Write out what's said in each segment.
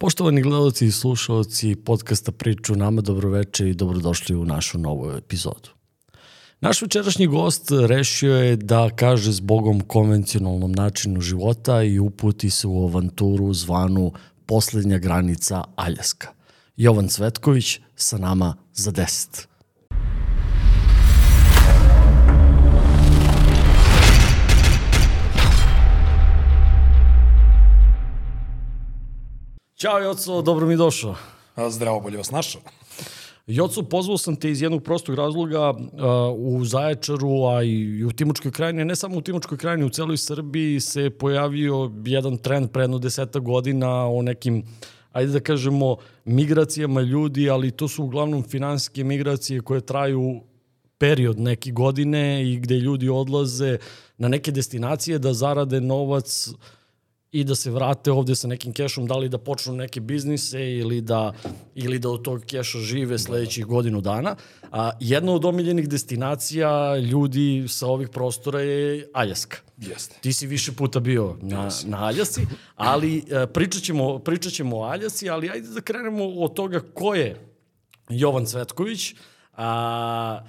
Poštovani gledalci i slušalci podcasta Priču nama, dobroveče i dobrodošli u našu novu epizodu. Naš večerašnji gost rešio je da kaže s Bogom konvencionalnom načinu života i uputi se u avanturu zvanu Poslednja granica Aljaska. Jovan Cvetković sa nama za 10. Ćao Joco, dobro mi došao. A, Zdravo, bolje vas našao. Joco, pozvao sam te iz jednog prostog razloga uh, u Zaječaru, a i u Timočkoj krajini, ne samo u Timočkoj krajini, u celoj Srbiji se pojavio jedan trend pre jedno deseta godina o nekim ajde da kažemo, migracijama ljudi, ali to su uglavnom finansijske migracije koje traju period neke godine i gde ljudi odlaze na neke destinacije da zarade novac uh, i da se vrate ovde sa nekim kešom, da li da počnu neke biznise ili da, ili da od tog keša žive sledećih godinu dana. A jedna od omiljenih destinacija ljudi sa ovih prostora je Aljaska. Jeste. Ti si više puta bio na, na Aljasci, ali e, pričat ćemo, pričat ćemo o Aljasci, ali ajde da krenemo od toga ko je Jovan Cvetković. A,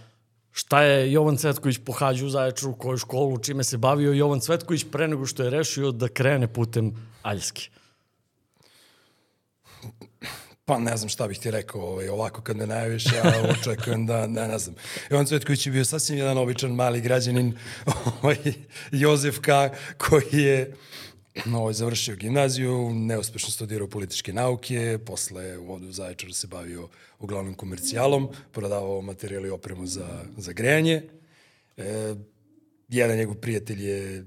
šta je Jovan Cvetković pohađao u Zaječaru, koju školu, čime se bavio Jovan Cvetković pre nego što je rešio da krene putem Aljske? Pa ne znam šta bih ti rekao, ovaj, ovako kad me najaviš, ja očekujem da, ne, ne znam. Jovan Cvetković je bio sasvim jedan običan mali građanin, ovaj, Jozef K, koji je ovaj, završio gimnaziju, neuspešno studirao političke nauke, posle ovde u Zaječaru se bavio uglavnom komercijalom, prodavao materijal i opremu za, za grejanje. E, jedan njegov prijatelj je,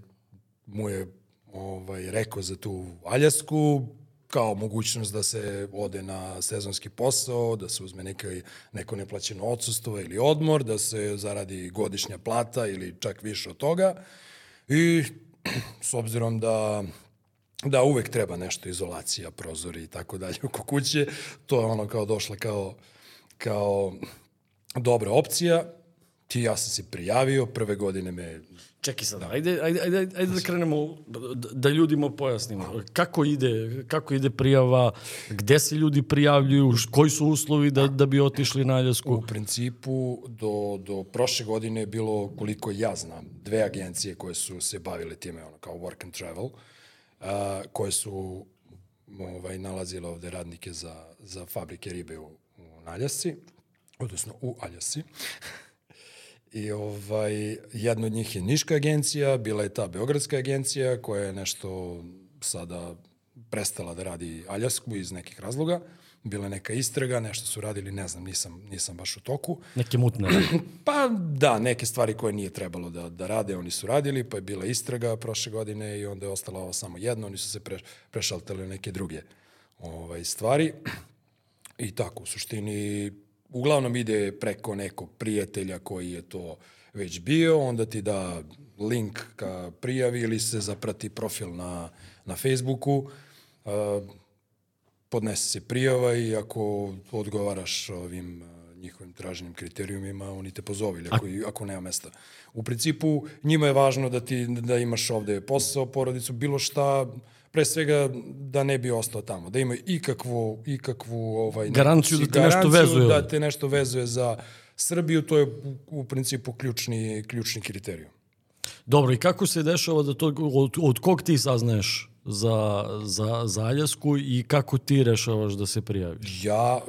mu je ovaj, rekao za tu Aljasku, kao mogućnost da se ode na sezonski posao, da se uzme neka, neko neplaćeno odsustvo ili odmor, da se zaradi godišnja plata ili čak više od toga. I s obzirom da da uvek treba nešto izolacija, prozori i tako dalje oko kuće, to je ono kao došla kao, kao dobra opcija. Ti ja sam se prijavio, prve godine me... Čekaj sad, da. ajde, ajde, ajde, ajde da krenemo, da, da ljudima pojasnimo. Kako ide, kako ide prijava, gde se ljudi prijavljuju, koji su uslovi da, da bi otišli na Aljasku? U principu, do, do prošle godine je bilo, koliko ja znam, dve agencije koje su se bavile time, ono, kao work and travel. A, koje su ovaj, nalazile ovde radnike za, za fabrike ribe u, u Naljasci, odnosno u Aljasci. I ovaj, jedna od njih je Niška agencija, bila je ta Beogradska agencija koja je nešto sada prestala da radi Aljasku iz nekih razloga bila neka istraga, nešto su radili, ne znam, nisam, nisam baš u toku. Neke mutne. pa da, neke stvari koje nije trebalo da, da rade, oni su radili, pa je bila istraga prošle godine i onda je ostala ovo samo jedno, oni su se pre, prešaltali neke druge ovaj, stvari. I tako, u suštini, uglavnom ide preko nekog prijatelja koji je to već bio, onda ti da link ka prijavi ili se zaprati profil na, na Facebooku. Uh, podnese se prijava i ako odgovaraš ovim njihovim traženim kriterijumima, oni te pozove ako, ako nema mesta. U principu, njima je važno da ti da imaš ovde posao, porodicu, bilo šta, pre svega da ne bi ostao tamo, da ima ikakvu, ikakvu ovaj, garanciju da te nešto vezuje. Da te nešto vezuje za Srbiju, to je u, u principu ključni, ključni kriterijum. Dobro, i kako se dešava da to, od, od kog ti saznaješ za, za, za Aljasku i kako ti rešavaš da se prijaviš? Ja,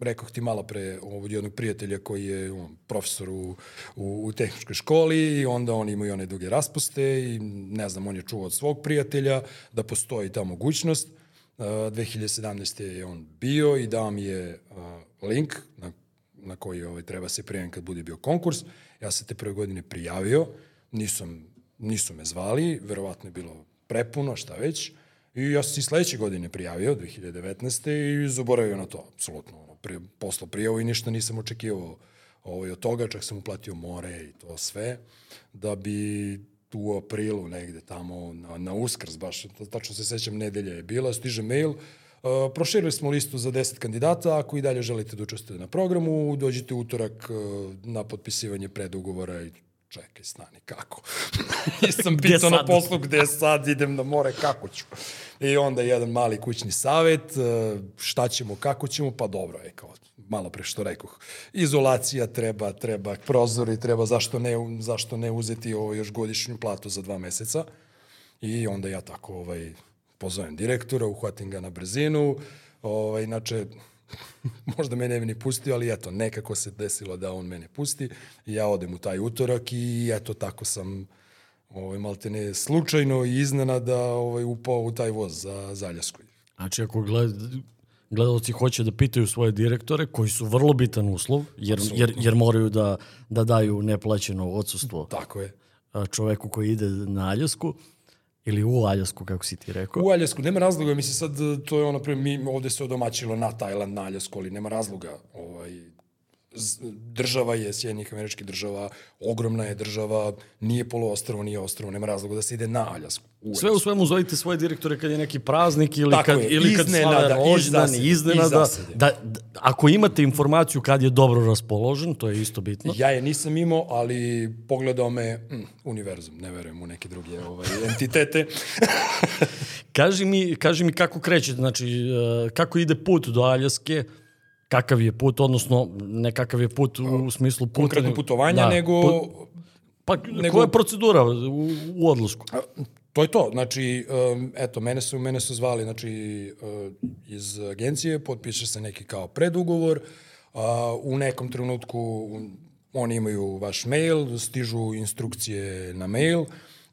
rekao ti malo pre ovog jednog prijatelja koji je on, profesor u, u, u tehničkoj školi i onda on ima i one duge raspuste i ne znam, on je čuo od svog prijatelja da postoji ta mogućnost. Uh, 2017. je on bio i dao mi je uh, link na, na koji ovaj, treba se prijaviti kad bude bio konkurs. Ja se te prve godine prijavio, nisam, nisu me zvali, verovatno je bilo prepuno, šta već. I ja sam se i sledeće godine prijavio, 2019. i zaboravio na to, apsolutno. Pre, poslo prijavu i ništa nisam očekivao ovaj, od toga, čak sam uplatio more i to sve, da bi u aprilu negde tamo na, na uskrs, baš, tačno se sećam, nedelja je bila, stiže mail, Uh, proširili smo listu za 10 kandidata, ako i dalje želite da učestvujete na programu, dođite utorak uh, na potpisivanje predugovora i čekaj, stani, kako? Nisam pitao na poslu gde sad, idem na more, kako ću? I onda jedan mali kućni savet, e, šta ćemo, kako ćemo, pa dobro, je kao, malo pre što rekoh, izolacija treba, treba prozori, treba zašto ne, zašto ne uzeti ovo još godišnju platu za dva meseca. I onda ja tako ovaj, pozovem direktora, uhvatim ga na brzinu, ovaj, inače, možda me ne bi ni pustio, ali eto, nekako se desilo da on mene pusti i ja odem u taj utorak i eto, tako sam ovaj, malte ne slučajno i iznenada ovaj, upao u taj voz za Zaljasku. Znači, ako gled, gledalci hoće da pitaju svoje direktore, koji su vrlo bitan uslov, jer, jer, jer moraju da, da daju neplaćeno odsustvo Tako je. čoveku koji ide na Aljasku, ili u Aljasku, kako si ti rekao. U Aljasku, nema razloga, mislim sad, to je ono, pre, mi ovde se odomaćilo na Tajland, na Aljasku, ali nema razloga. Ovaj, država je Sjedinjih američkih država, ogromna je država, nije poluostrvo, nije ostrvo, nema razloga da se ide na Aljasku. U Sve u svemu zovite svoje direktore kad je neki praznik ili Tako kad, je, ili kad iznenada, slave rođendan, iznenada. Da, da, ako imate informaciju kad je dobro raspoložen, to je isto bitno. Ja je nisam imao, ali pogledao me mm, univerzum, ne verujem u neke druge ovaj, entitete. Kaži mi, kaži mi kako krećete, znači e, kako ide put do Aljaske, kakav je put, odnosno ne kakav je put u, smislu puta. Konkretno putovanja, nego... pu- pa nego- koja je procedura u, u odlasku? To je to, znači, um, eto, mene su, mene su zvali, znači, uh, iz agencije, potpiše se neki kao predugovor, uh, u nekom trenutku oni imaju vaš mail, stižu instrukcije na mail,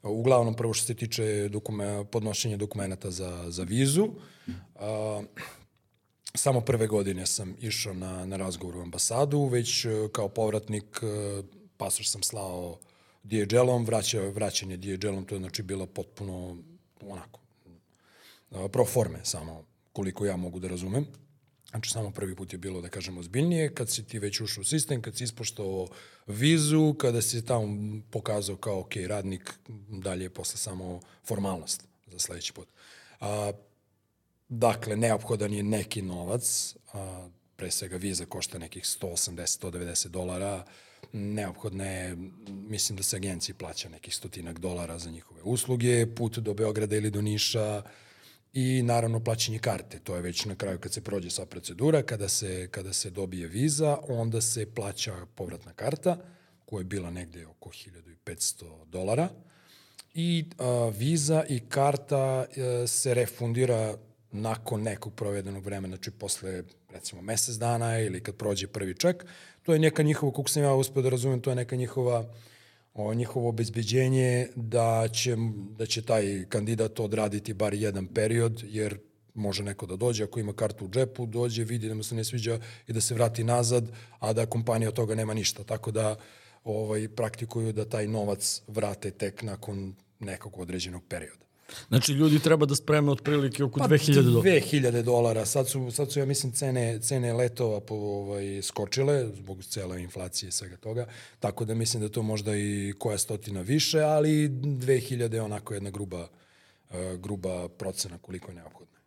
uglavnom prvo što se tiče dokume, podnošenja dokumenta za, za vizu, uh, samo prve godine sam išao na, na razgovor u ambasadu, već e, kao povratnik e, pasoš sam slao DHL-om, vraća, vraćanje DHL-om, to je znači bilo potpuno onako, e, pro forme samo, koliko ja mogu da razumem. Znači, samo prvi put je bilo, da kažem, ozbiljnije, kad si ti već ušao u sistem, kad si ispoštovao vizu, kada si tamo pokazao kao, ok, radnik, dalje je posle samo formalnost za sledeći put. A, Dakle, neophodan je neki novac, a, pre svega viza košta nekih 180-190 dolara, neophodno je, mislim da se agenciji plaća nekih stotinak dolara za njihove usluge, put do Beograda ili do Niša i naravno plaćanje karte. To je već na kraju kad se prođe sva procedura, kada se, kada se dobije viza, onda se plaća povratna karta, koja je bila negde oko 1500 dolara i a, viza i karta e, se refundira nakon nekog provedenog vremena, znači posle recimo mesec dana ili kad prođe prvi ček, to je neka njihova, kako sam ja uspio da razumem, to je neka njihova o, njihovo obezbeđenje da će, da će taj kandidat odraditi bar jedan period, jer može neko da dođe, ako ima kartu u džepu, dođe, vidi da mu se ne sviđa i da se vrati nazad, a da kompanija od toga nema ništa. Tako da ovaj, praktikuju da taj novac vrate tek nakon nekog određenog perioda. Znači, ljudi treba da spreme otprilike oko 2000 dolara. 2000 dolara. Sad su, sad su ja mislim, cene, cene letova po, ovaj, skočile zbog cele inflacije i svega toga. Tako da mislim da to možda i koja stotina više, ali 2000 je onako jedna gruba, uh, gruba procena koliko je neophodno.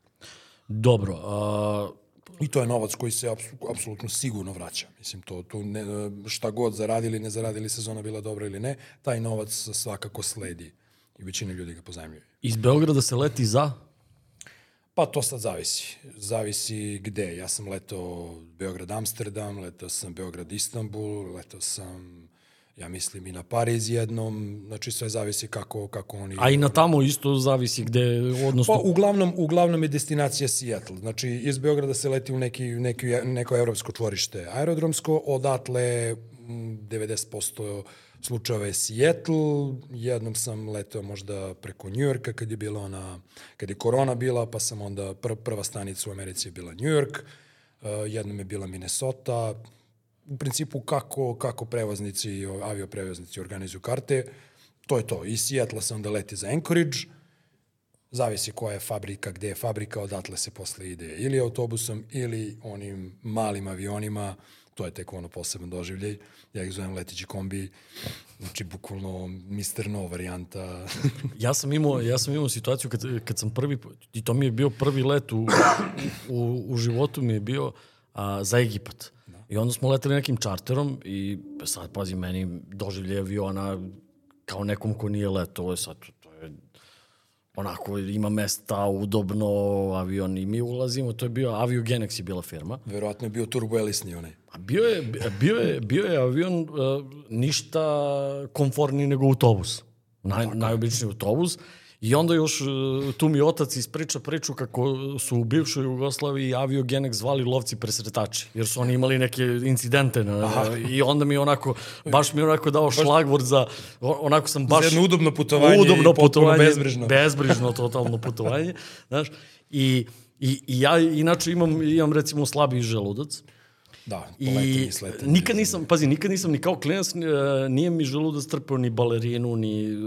Dobro, a, I to je novac koji se apsolutno sigurno vraća. Mislim, to, tu ne, šta god zaradili, ne zaradili, sezona bila dobra ili ne, taj novac svakako sledi i većina ljudi ga pozajmljuje. iz Beograda se leti za... Pa to sad zavisi. Zavisi gde. Ja sam letao Beograd-Amsterdam, letao sam Beograd-Istanbul, letao sam, ja mislim, i na Pariz jednom. Znači, sve zavisi kako, kako oni... A i na tamo isto zavisi gde, odnosno... Pa, uglavnom, uglavnom je destinacija Seattle. Znači, iz Beograda se leti u neki, neki, neko evropsko čvorište aerodromsko, odatle mm, 90% slučajeva je Seattle, jednom sam letao možda preko Njujorka kad je bila ona, kad je korona bila, pa sam onda, pr prva stanica u Americi je bila New York, uh, jednom je bila Minnesota, u principu kako, kako prevoznici, avioprevoznici organizuju karte, to je to. Iz Seattle se onda leti za Anchorage, zavisi koja je fabrika, gde je fabrika, odatle se posle ide ili autobusom ili onim malim avionima, to je tek ono poseban doživljaj, ja ih zovem letići kombi, znači bukvalno Mr. No varijanta. Ja sam imao, ja sam imao situaciju kad, kad sam prvi, i to mi je bio prvi let u, u, u životu mi je bio a, za Egipat. Da. I onda smo leteli nekim čarterom i sad, pazi, meni doživlje aviona kao nekom ko nije leto, sad, to je onako ima mesta, udobno, avion i mi ulazimo, to je bio Aviogenex je bila firma. Verovatno je bio Turbo Elisni onaj. A bio je, bio je, bio je avion uh, ništa konforniji nego autobus. Naj, najobičniji autobus. I onda još uh, tu mi otac ispriča priču kako su u bivšoj Jugoslaviji aviogenek zvali lovci presretači, jer su oni imali neke incidente na, Aha. i onda mi onako, baš mi onako dao šlagvord za, onako sam baš... Za jedno udobno putovanje udobno i putovanje, bezbrižno. Bezbrižno totalno putovanje, znaš, i, i, i ja inače imam, imam recimo slabiji želudac, Da, I nikad nisam, pazi, nikad nisam ni kao klinac, nije mi želudac trpeo ni balerinu, ni...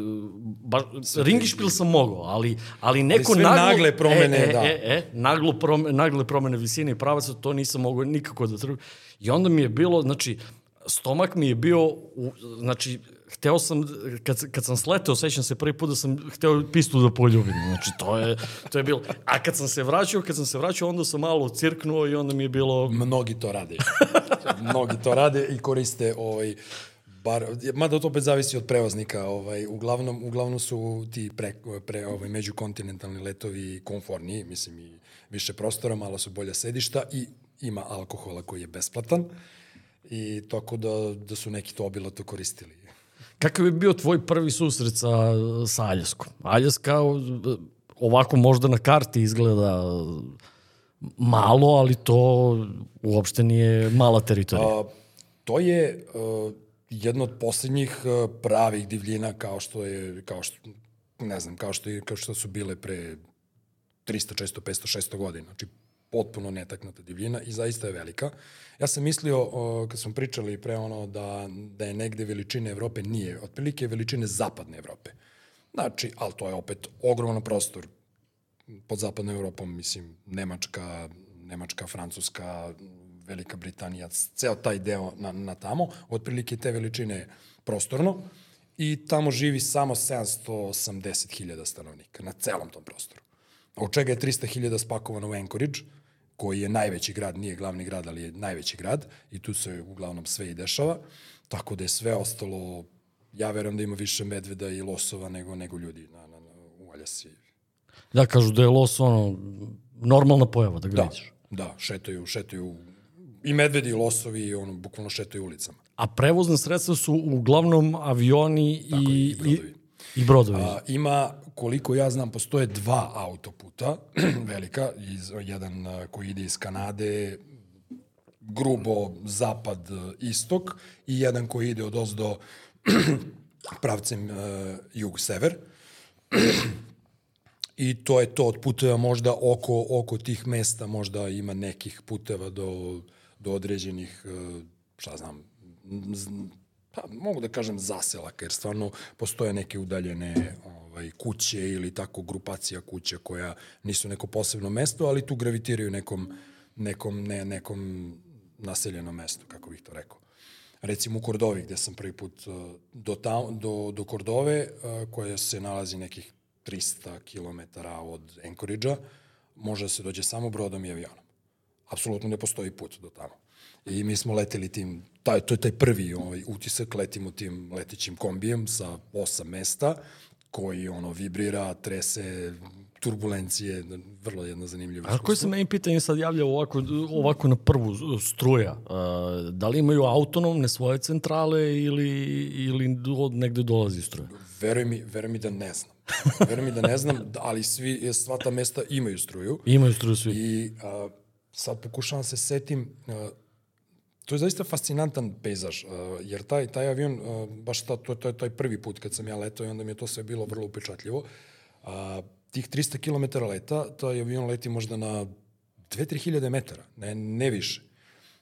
Ba, ringišpil sam mogao, ali, ali neko ali naglo... nagle promene, e, e, da. E, e, naglo promene, nagle promene visine i pravaca, to nisam mogao nikako da trpim. I onda mi je bilo, znači, stomak mi je bio, u, znači, hteo sam, kad, kad sam sleteo, sećam se prvi put da sam hteo pistu da poljubim. Znači, to je, to je bilo. A kad sam se vraćao, kad sam se vraćao, onda sam malo cirknuo i onda mi je bilo... Mnogi to rade. Mnogi to rade i koriste ovaj, bar, mada to opet zavisi od prevoznika, ovaj, uglavnom, uglavnom su ti pre, pre, ovaj, međukontinentalni letovi konforniji, mislim i više prostora, malo su bolja sedišta i ima alkohola koji je besplatan i tako da, da su neki to obilato koristili. Kakav je bio tvoj prvi susret sa, sa Aljaskom? Aljaska ovako možda na karti izgleda malo, ali to uopšte nije mala teritorija. A, to je a, jedno od poslednjih pravih divljina kao što je, kao što, ne znam, kao što, je, kao što su bile pre 300, 400, 500, 600 godina. Znači, potpuno netaknuta divljina i zaista je velika. Ja sam mislio, o, kad smo pričali pre ono, da, da je negde veličine Evrope, nije. Otprilike veličine zapadne Evrope. Znači, ali to je opet ogroman prostor pod zapadnom Evropom, mislim, Nemačka, Nemačka, Francuska, Velika Britanija, ceo taj deo na, na tamo, otprilike te veličine prostorno i tamo živi samo 780.000 stanovnika na celom tom prostoru. Od čega je 300.000 spakovano u Anchorage, koji je najveći grad, nije glavni grad, ali je najveći grad i tu se uglavnom sve i dešava, tako da je sve ostalo, ja verujem da ima više medveda i losova nego, nego ljudi na, na, na, u Aljasi. Da, kažu da je los ono, normalna pojava da ga da, vidiš. Da, šetaju, šetaju i medvedi i losovi i ono, bukvalno šetaju ulicama. A prevozne sredstva su uglavnom avioni Tako, i, i brodovi. I, i brodovi. A, ima, koliko ja znam, postoje dva autoputa velika, iz, jedan koji ide iz Kanade, grubo zapad-istok i jedan koji ide od ozdo pravcem uh, jug-sever. I to je to od puteva možda oko, oko tih mesta, možda ima nekih puteva do, do određenih, šta znam, pa mogu da kažem zaselaka, jer stvarno postoje neke udaljene ovaj, kuće ili tako grupacija kuća koja nisu neko posebno mesto, ali tu gravitiraju nekom, nekom, ne, nekom naseljenom mestu, kako bih to rekao. Recimo u Kordovi, gde sam prvi put do, ta, do, do Kordove, koja se nalazi nekih 300 km od Anchorage-a, može da se dođe samo brodom i avionom. Apsolutno ne postoji put do tamo. I mi smo leteli tim, taj, to je taj prvi ovaj, utisak, letimo tim letećim kombijem sa osam mesta, koji ono vibrira, trese, turbulencije, vrlo jedna zanimljiva iskustva. A koje se meni pitanje sad javlja ovako, ovako na prvu struja? da li imaju autonomne svoje centrale ili, ili od negde dolazi struja? Veruj mi, veruj mi da ne znam. veruj mi da ne znam, ali svi, sva ta mesta imaju struju. Imaju struju svi. I a, sad pokušavam da se setim, a, To je zaista fascinantan pejzaž, uh, jer taj, taj avion, uh, baš ta, to, to je taj prvi put kad sam ja letao i onda mi je to sve bilo vrlo upečatljivo. Uh, tih 300 km leta, taj avion leti možda na 2-3 hiljade metara, ne, ne više.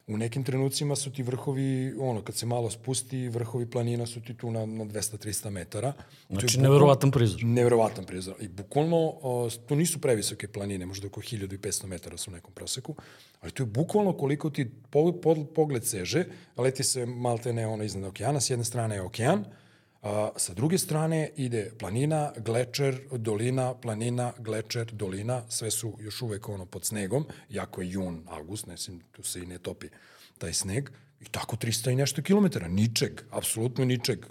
U nekim trenucima su ti vrhovi, ono, kad se malo spusti, vrhovi planina su ti tu na, na 200-300 metara. Znači, neverovatan prizor. Neverovatan prizor. I bukvalno, o, to nisu previsoke planine, možda oko 1500 metara su u nekom proseku, ali to je bukvalno koliko ti pogled, pogled seže, leti se malte ne ono iznad okeana, s jedne strane je okean, A, sa druge strane ide planina, glečer, dolina, planina, glečer, dolina, sve su još uvek ono pod snegom, jako je jun, avgust, ne sim, tu se i ne topi taj sneg, i tako 300 i nešto kilometara, ničeg, apsolutno ničeg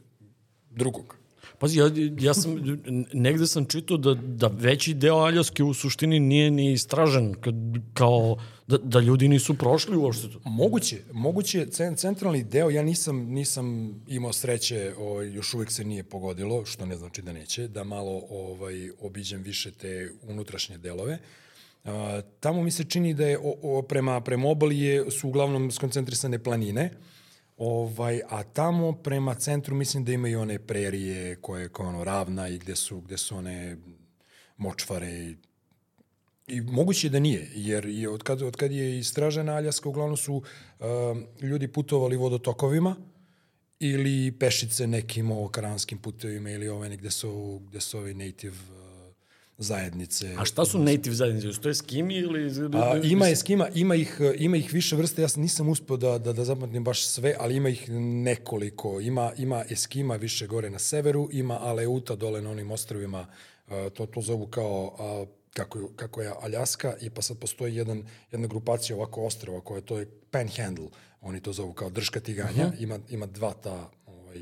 drugog. Pazi, ja, ja sam, negde sam čitao da, da veći deo Aljaske u suštini nije ni istražen, kao da, da ljudi nisu prošli uopšte to. Moguće, moguće, centralni deo, ja nisam, nisam imao sreće, ovaj, još uvek se nije pogodilo, što ne znači da neće, da malo ovaj, obiđem više te unutrašnje delove. A, tamo mi se čini da je o, o, prema, prema obali je, su uglavnom skoncentrisane planine, Ovaj, a tamo prema centru mislim da imaju one prerije koje je ono ravna i gde su, gde su one močvare i, i moguće da nije, jer je od, kad, od kad je istražena Aljaska uglavnom su uh, ljudi putovali vodotokovima ili pešice nekim ovo karanskim putevima ili ove negde su, gde su ovi native zajednice. A šta su native zajednice? To je skimi ili... A, ima je skima, ima ih, ima ih više vrste, ja nisam uspio da, da, da zapamtim baš sve, ali ima ih nekoliko. Ima, ima eskima više gore na severu, ima aleuta dole na onim ostrovima, to, to zovu kao kako, kako je Aljaska i pa sad postoji jedan, jedna grupacija ovako ostrova koja to je Panhandle, oni to zovu kao drška tiganja, uh -huh. ima, ima dva ta ovaj,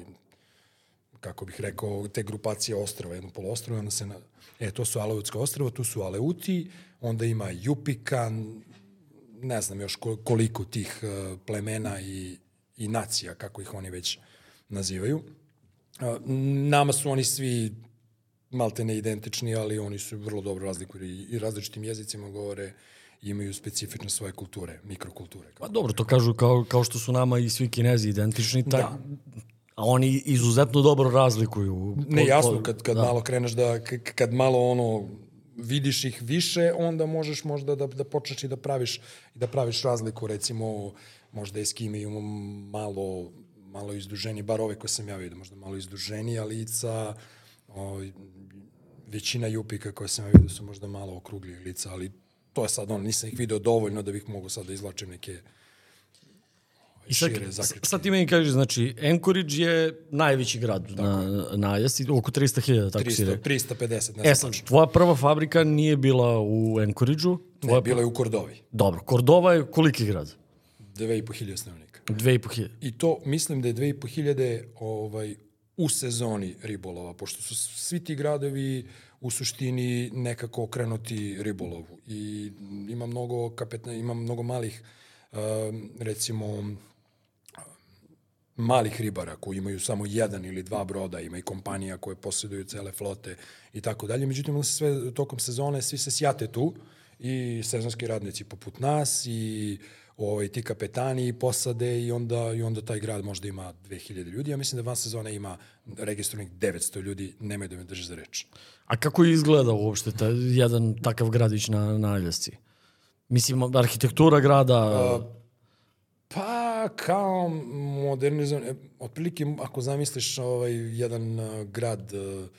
kako bih rekao, te grupacije ostrova, jedno poloostrova, onda se na, E, to su Aleutska ostrava, tu su Aleuti, onda ima Jupikan, ne znam još koliko tih e, plemena i, i nacija, kako ih oni već nazivaju. E, nama su oni svi malte ne identični, ali oni su vrlo dobro razlikuju i različitim jezicima govore imaju specifične svoje kulture, mikrokulture. Pa dobro, to kažu kao, kao što su nama i svi kinezi identični, tak, da a oni izuzetno dobro razlikuju. Ne, jasno, kad, kad da. malo kreneš da, kad malo ono, vidiš ih više, onda možeš možda da, da počneš i da praviš, i da praviš razliku, recimo, možda Eskimi imamo malo, malo izduženi, bar ove koje sam ja vidio, možda malo izduženija lica, o, većina jupika koje sam vidio su možda malo okruglije lica, ali to je sad on, nisam ih video dovoljno da bih mogao sad da izlačim neke I sad, šire zaključke. Sad ti meni kažeš, znači, Anchorage je najveći grad tako. na, na Aljasi, oko 300.000, tako 300, si rekao. 350, ne znam. E sad, tvoja prva fabrika nije bila u Anchorage-u? Ne, bila je u Kordovi. Dobro, Kordova je koliki grad? 2500 stanovnika. 2500. I to, mislim da je 2500 ovaj, u sezoni ribolova, pošto su svi ti gradovi u suštini nekako okrenuti ribolovu. I ima mnogo, kapetna, ima mnogo malih, uh, recimo, malih ribara koji imaju samo jedan ili dva broda, ima i kompanija koje posjeduju cele flote i tako dalje. Međutim, sve tokom sezone svi se sjate tu i sezonski radnici poput nas i ovaj, ti kapetani i posade i onda, i onda taj grad možda ima 2000 ljudi. Ja mislim da van sezone ima registrovanih 900 ljudi, nemaju da me drže za reč. A kako izgleda uopšte ta, jedan takav gradić na, na Aljasci? Mislim, arhitektura grada... A, Pa, kao modernizam, e, otprilike ako zamisliš ovaj, jedan grad uh,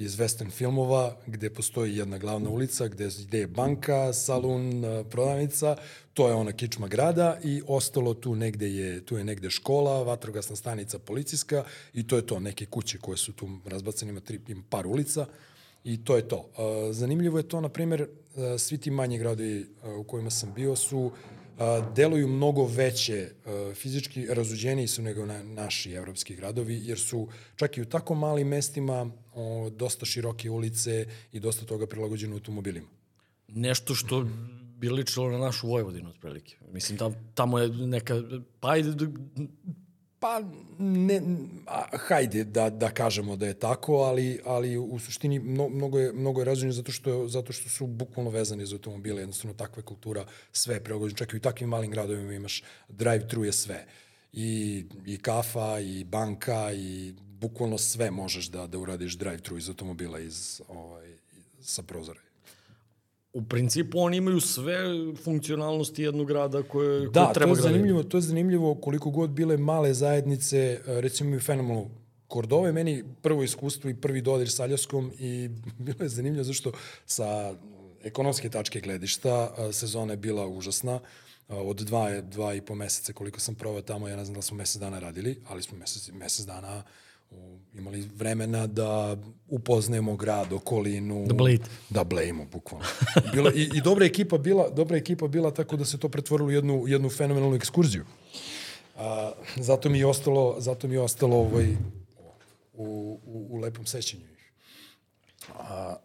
iz western filmova gde postoji jedna glavna ulica gde, gde je banka, salon, uh, prodavnica, to je ona kičma grada i ostalo tu negde je, tu je negde škola, vatrogasna stanica policijska i to je to, neke kuće koje su tu razbacane, ima, tri, ima par ulica i to je to. Uh, zanimljivo je to, na primjer, uh, svi ti manji gradovi uh, u kojima sam bio su deluju mnogo veće, fizički razuđeniji su nego na, naši evropski gradovi, jer su čak i u tako malim mestima o, dosta široke ulice i dosta toga prilagođeno automobilima. Nešto što bi ličilo na našu Vojvodinu, otprilike. Mislim, tam, tamo je neka, pa ajde, Pa, ne, a, hajde da, da kažemo da je tako, ali, ali u suštini mno, mnogo je, mnogo je razumno zato što, zato što su bukvalno vezani za automobile, jednostavno takva kultura, sve je preogođeno, čak i u takvim malim gradovima imaš drive-thru je sve. I, I kafa, i banka, i bukvalno sve možeš da, da uradiš drive-thru iz automobila, iz, ovaj, sa prozora u principu oni imaju sve funkcionalnosti jednog grada koje, da, koje treba to je zanimljivo, to je zanimljivo koliko god bile male zajednice, e, recimo imaju fenomenalnu Kordova je meni prvo iskustvo i prvi dodir sa Aljaskom i bilo je zanimljivo zašto sa ekonomske tačke gledišta e, sezona je bila užasna. E, od dva, dva i po meseca koliko sam provao tamo, ja ne znam da smo mesec dana radili, ali smo mesec, mesec dana o, imali vremena da upoznajemo grad, okolinu. Da blejite. Da blejimo, bukvalno. Bila, i, I dobra ekipa bila, dobra ekipa bila tako da se to pretvorilo u jednu, jednu fenomenalnu ekskurziju. A, zato mi je ostalo, zato mi je ostalo ovaj, u, u, u lepom sećanju. A,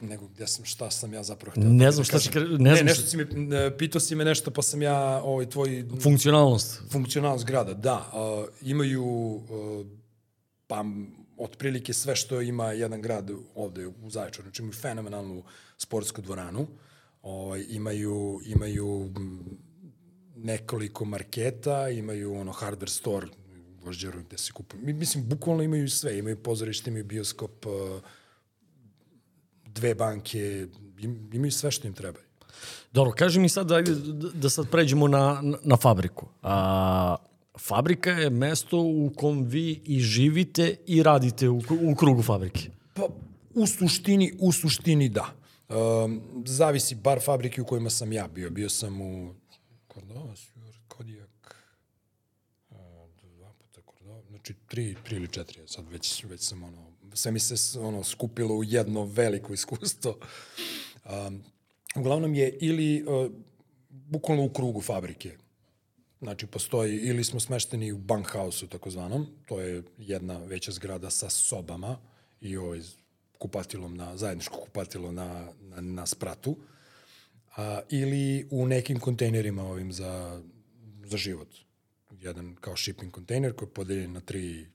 nego gde sam, šta sam ja zapravo htio. Ne znam šta si... kre- Ne, Ne, znam nešto šta... si me, pitao si me nešto, pa sam ja ovaj tvoj Funkcionalnost. funkcionalnost grada, da, uh, imaju uh, pa otprilike sve što ima jedan grad ovde u Zaječaru, znači imaju fenomenalnu sportsku dvoranu, ovaj, imaju, imaju nekoliko marketa, imaju ono hardware store u Vožđeru gde se kupuju. Mi- Mislim, bukvalno imaju sve, imaju pozorište, imaju bioskop, uh, dve banke, im, imaju sve što im treba. Dobro, kaži mi sad, da, da sad pređemo na, na fabriku. A, fabrika je mesto u kom vi i živite i radite u, u krugu fabrike. Pa, u suštini, u suštini da. Um, zavisi bar fabrike u kojima sam ja bio. Bio sam u Kordovas, Kodijak, uh, dva puta Kordova, znači tri, tri ili četiri, sad već, već sam ono, sve mi se ono skupilo u jedno veliko iskustvo. Um, uglavnom je ili uh, bukvalno u krugu fabrike. Znači, postoji, ili smo smešteni u Bankhouse-u, takozvanom, to je jedna veća zgrada sa sobama i ovaj kupatilom na, zajedničko kupatilo na, na, na spratu, a, ili u nekim kontejnerima ovim za, za život. Jedan kao shipping kontejner koji je podeljen na tri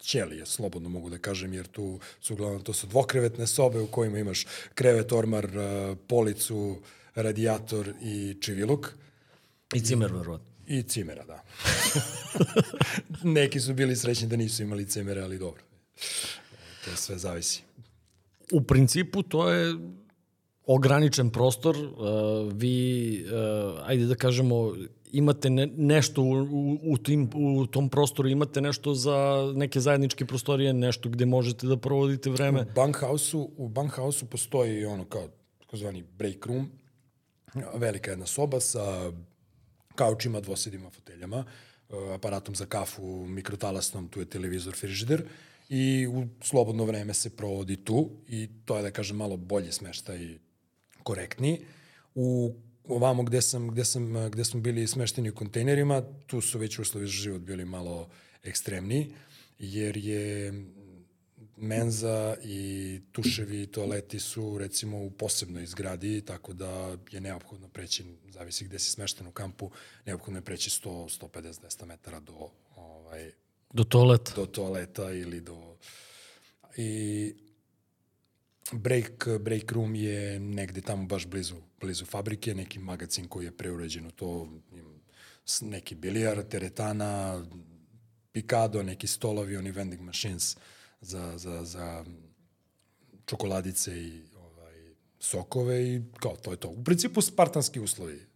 ćelije, slobodno mogu da kažem, jer tu su uglavnom, to su dvokrevetne sobe u kojima imaš krevet, ormar, a, policu, radijator i čiviluk. I cimer, verovatno. I cimera, da. Neki su bili srećni da nisu imali cimere, ali dobro. To sve zavisi. U principu to je ograničen prostor. Uh, vi, uh, ajde da kažemo, imate ne, nešto u, u, u, tim, u tom prostoru, imate nešto za neke zajedničke prostorije, nešto gde možete da provodite vreme. U Bankhouse-u, u Bankhouse-u postoji ono kao takozvani break room, velika jedna soba sa kaučima, dvosedima, foteljama, eh, aparatom za kafu, mikrotalasnom, tu je televizor, frižider i u slobodno vreme se provodi tu i to je da kažem malo bolje smeštaj korektniji. U ovamo gde sam, gde sam, gde smo bili smešteni u kontejnerima, tu su već uslovi za život bili malo ekstremniji, jer je menza i tuševi i toaleti su recimo u posebnoj zgradi, tako da je neophodno preći, zavisi gde si smešten u kampu, neophodno je preći 100, 150, 200 metara do, ovaj, Do toaleta. do toaleta ili do... I break, break room je negde tamo baš blizu, blizu fabrike, neki magazin koji je preuređen u to, neki bilijar, teretana, pikado, neki stolovi, oni vending machines za, za, za čokoladice i ovaj, sokove i kao to je to. U principu spartanski uslovi.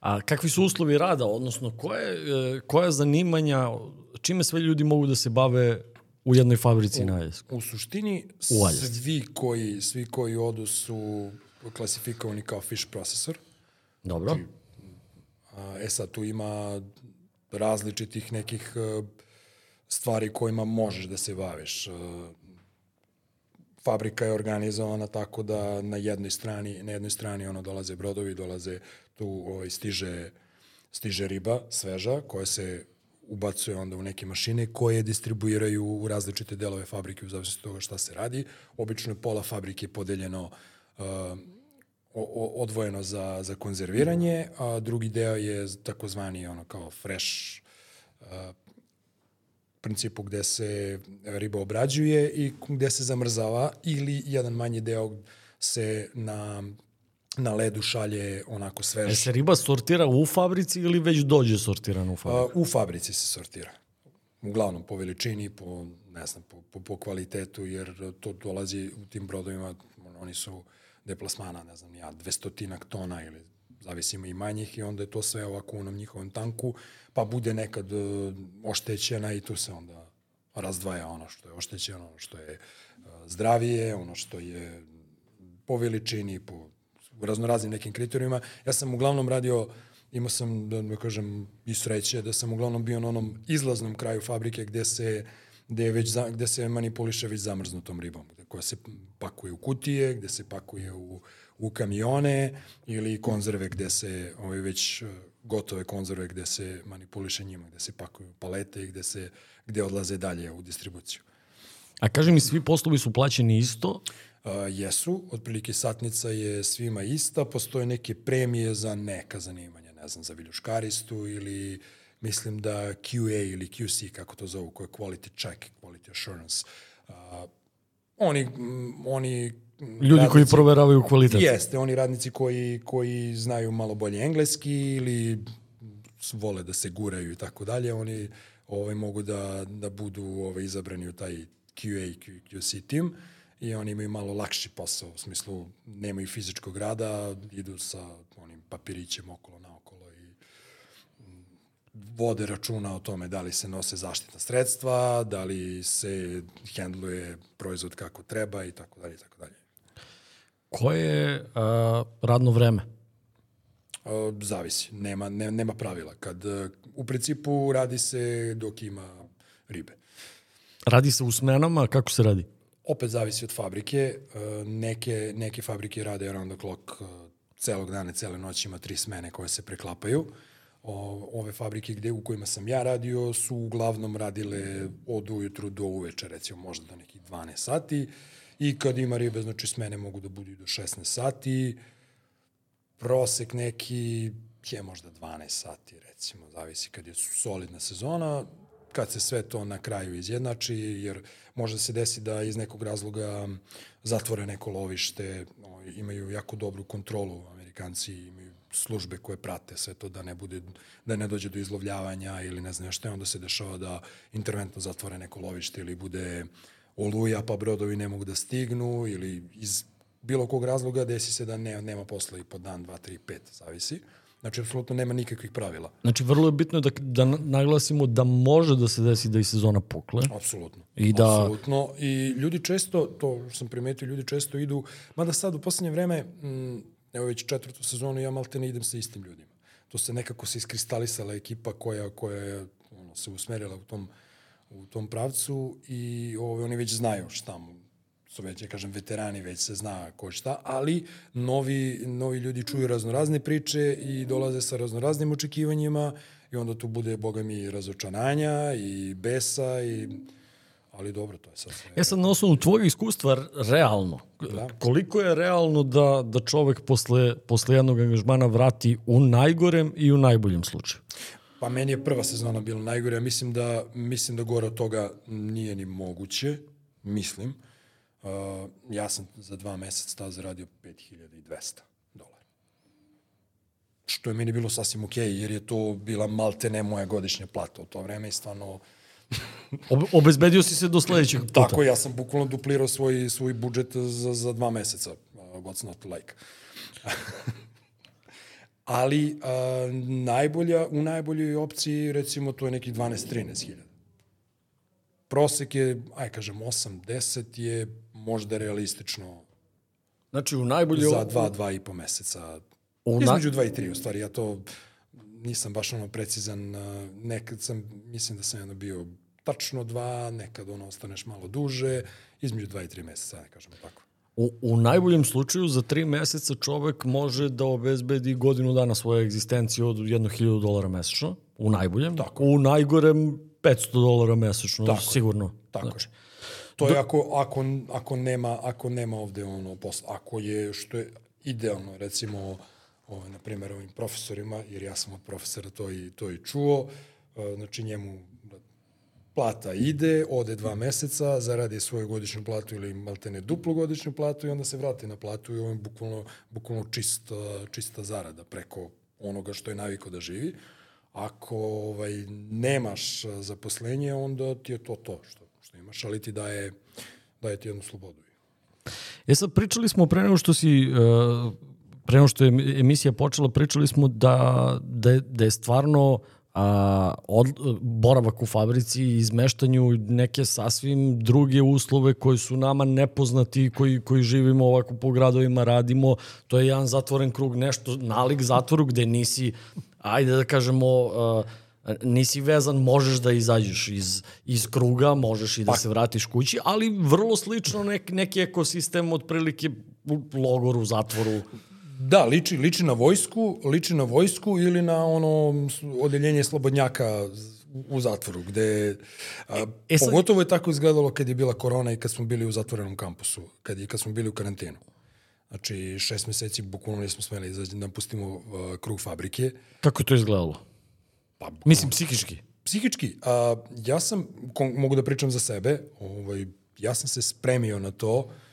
A kakvi su uslovi rada, odnosno koje, e, koja zanimanja, čime sve ljudi mogu da se bave u jednoj fabrici na Aljasku? U suštini U svi koji, svi koji odu su klasifikovani kao fish processor. Dobro. A, E sad, tu ima različitih nekih e, stvari kojima možeš da se baviš. E, Fabrika je organizovana tako da na jednoj strani, na jednoj strani ono dolaze brodovi, dolaze tu ovaj, stiže, stiže riba sveža koja se ubacuje onda u neke mašine koje distribuiraju u različite delove fabrike u zavisnosti toga šta se radi. Obično je pola fabrike podeljeno uh, odvojeno za, za konzerviranje, a drugi deo je takozvani ono kao fresh uh, principu gde se riba obrađuje i gde se zamrzava ili jedan manji deo se na, na ledu šalje onako E svež. se riba sortira u fabrici ili već dođe sortirana u fabrici? U fabrici se sortira. Uglavnom po veličini, po, ne znam, po, po, po kvalitetu, jer to dolazi u tim brodovima, oni su deplasmana, ne znam, ja, dvestotinak tona ili zavisimo i manjih i onda je to sve ovako u onom njihovom tanku, pa bude nekad uh, oštećena i tu se onda razdvaja ono što je oštećeno, ono što je uh, zdravije, ono što je po veličini, po raznoraznim nekim kriterijima. Ja sam uglavnom radio, imao sam, da ne kažem, i sreće, da sam uglavnom bio na onom izlaznom kraju fabrike gde se gde, je već, gde se manipuliše već zamrznutom ribom, koja se pakuje u kutije, gde se pakuje u, u kamione ili konzerve gde se ovaj, već e, gotove konzerve gde se manipuliše njima, gde se pakuju palete i gde, se, gde odlaze dalje u distribuciju. A kaži mi, svi poslovi su plaćeni isto? Uh, jesu, otprilike satnica je svima ista, postoje neke premije za neka zanimanja, ne znam, za viljuškaristu ili mislim da QA ili QC, kako to zovu, koje je quality check, quality assurance. Uh, oni, oni Ljudi radnici, koji proveravaju kvalitet. Jeste, oni radnici koji, koji znaju malo bolje engleski ili vole da se guraju i tako dalje, oni ovaj, mogu da, da budu ovaj, izabrani u taj QA, QC tim i oni imaju malo lakši posao, u smislu nemaju fizičkog rada, idu sa onim papirićem okolo naokolo i vode računa o tome da li se nose zaštitna sredstva, da li se hendluje proizvod kako treba i tako dalje i tako dalje. Koje je radno vreme? Zavisi, nema, ne, nema pravila. Kad, uh, u principu radi se dok ima ribe. Radi se u smenama, kako se radi? Opet zavisi od fabrike. Uh, neke, neke fabrike rade around the clock uh, celog dana, cele noći ima tri smene koje se preklapaju. O, ove fabrike gde, u kojima sam ja radio su uglavnom radile od ujutru do uveče, recimo možda do nekih 12 sati. Uh, i kad ima ribe, znači smene mogu da budu i do 16 sati, prosek neki je možda 12 sati, recimo, zavisi kad je solidna sezona, kad se sve to na kraju izjednači, jer može se desi da iz nekog razloga zatvore neko lovište, imaju jako dobru kontrolu, Amerikanci imaju službe koje prate sve to da ne bude da ne dođe do izlovljavanja ili ne znam šta, onda se dešava da interventno zatvore neko lovište ili bude uh, oluja pa brodovi ne mogu da stignu ili iz bilo kog razloga desi se da ne, nema posla i po dan, dva, tri, pet, zavisi. Znači, apsolutno nema nikakvih pravila. Znači, vrlo je bitno da, da naglasimo da može da se desi da i sezona pukle. Apsolutno. I da... Apsolutno. I ljudi često, to sam primetio, ljudi često idu, mada sad u poslednje vreme, m, mm, evo već četvrtu sezonu, ja malte ne idem sa istim ljudima. To se nekako se iskristalisala ekipa koja, koja je ono, se usmerila u tom u tom pravcu i ove, oni već znaju šta mu su već, ja kažem, veterani, već se zna ko šta, ali novi, novi ljudi čuju raznorazne priče i dolaze sa raznoraznim očekivanjima i onda tu bude, boga mi, razočananja i besa i ali dobro, to je sad sve. E sad, na osnovu tvojeg iskustva, realno, da. koliko je realno da, da čovek posle, posle jednog angažmana vrati u najgorem i u najboljem slučaju? Pa meni je prva sezona bila najgore. Ja mislim da, mislim da gore od toga nije ni moguće. Mislim. Uh, ja sam za dva meseca tada zaradio 5200 dolara. Što je meni bilo sasvim okej, okay, jer je to bila malte ne moja godišnja plata u to vreme i stvarno... obezbedio si se do sledećeg puta. Tako, ja sam bukvalno duplirao svoj, svoj budžet za, za dva meseca. Uh, what's not like. ali a, najbolja, u najboljoj opciji recimo to je neki 12-13 hiljada. Prosek je, aj kažem, 8-10 je možda realistično Znači u najboljoj... Za 2-2 i po meseca. U Između 2 i 3 u stvari. Ja to nisam baš ono precizan. Nekad sam, mislim da sam jedno bio tačno 2, nekad ono ostaneš malo duže. Između 2 i 3 meseca, ne kažemo tako. U, u najboljem slučaju za tri meseca čovek može da obezbedi godinu dana svoje egzistencije od 1000 dolara mesečno, u najboljem. Tako. U najgorem 500 dolara mesečno, Tako. sigurno. Tako. Znači, to je ako, ako, ako, nema, ako nema ovde ono posla. Ako je, što je idealno, recimo, ovaj, na primjer, ovim profesorima, jer ja sam od profesora to i, to i čuo, znači njemu plata ide, ode dva meseca, zaradi svoju godišnju platu ili maltene duplu godišnju platu i onda se vrati na platu i ovo je bukvalno, bukvalno čista, čista zarada preko onoga što je naviko da živi. Ako ovaj, nemaš zaposlenje, onda ti je to to što, što imaš, ali ti daje, daje ti jednu slobodu. E sad, pričali smo pre nego što si, uh, pre nego što je emisija počela, pričali smo da, da, je, da je stvarno uh, a, od, boravak u fabrici i izmeštanju neke sasvim druge uslove koji su nama nepoznati, koji, koji živimo ovako po gradovima, radimo. To je jedan zatvoren krug, nešto nalik zatvoru gde nisi, ajde da kažemo, a, nisi vezan, možeš da izađeš iz, iz kruga, možeš i da pa. se vratiš kući, ali vrlo slično nek, neki ekosistem otprilike u logoru, zatvoru. Da, liči, liči na vojsku, liči na vojsku ili na ono odeljenje slobodnjaka u zatvoru, gde a, e, e sad... pogotovo je tako izgledalo kad je bila korona i kad smo bili u zatvorenom kampusu, kad, je, kad smo bili u karantenu. Znači, šest meseci bukvalno nismo smeli da napustimo uh, krug fabrike. Kako je to izgledalo? Pa, Mislim, psihički. Psihički. A, ja sam, mogu da pričam za sebe, ovaj, ja sam se spremio na to a,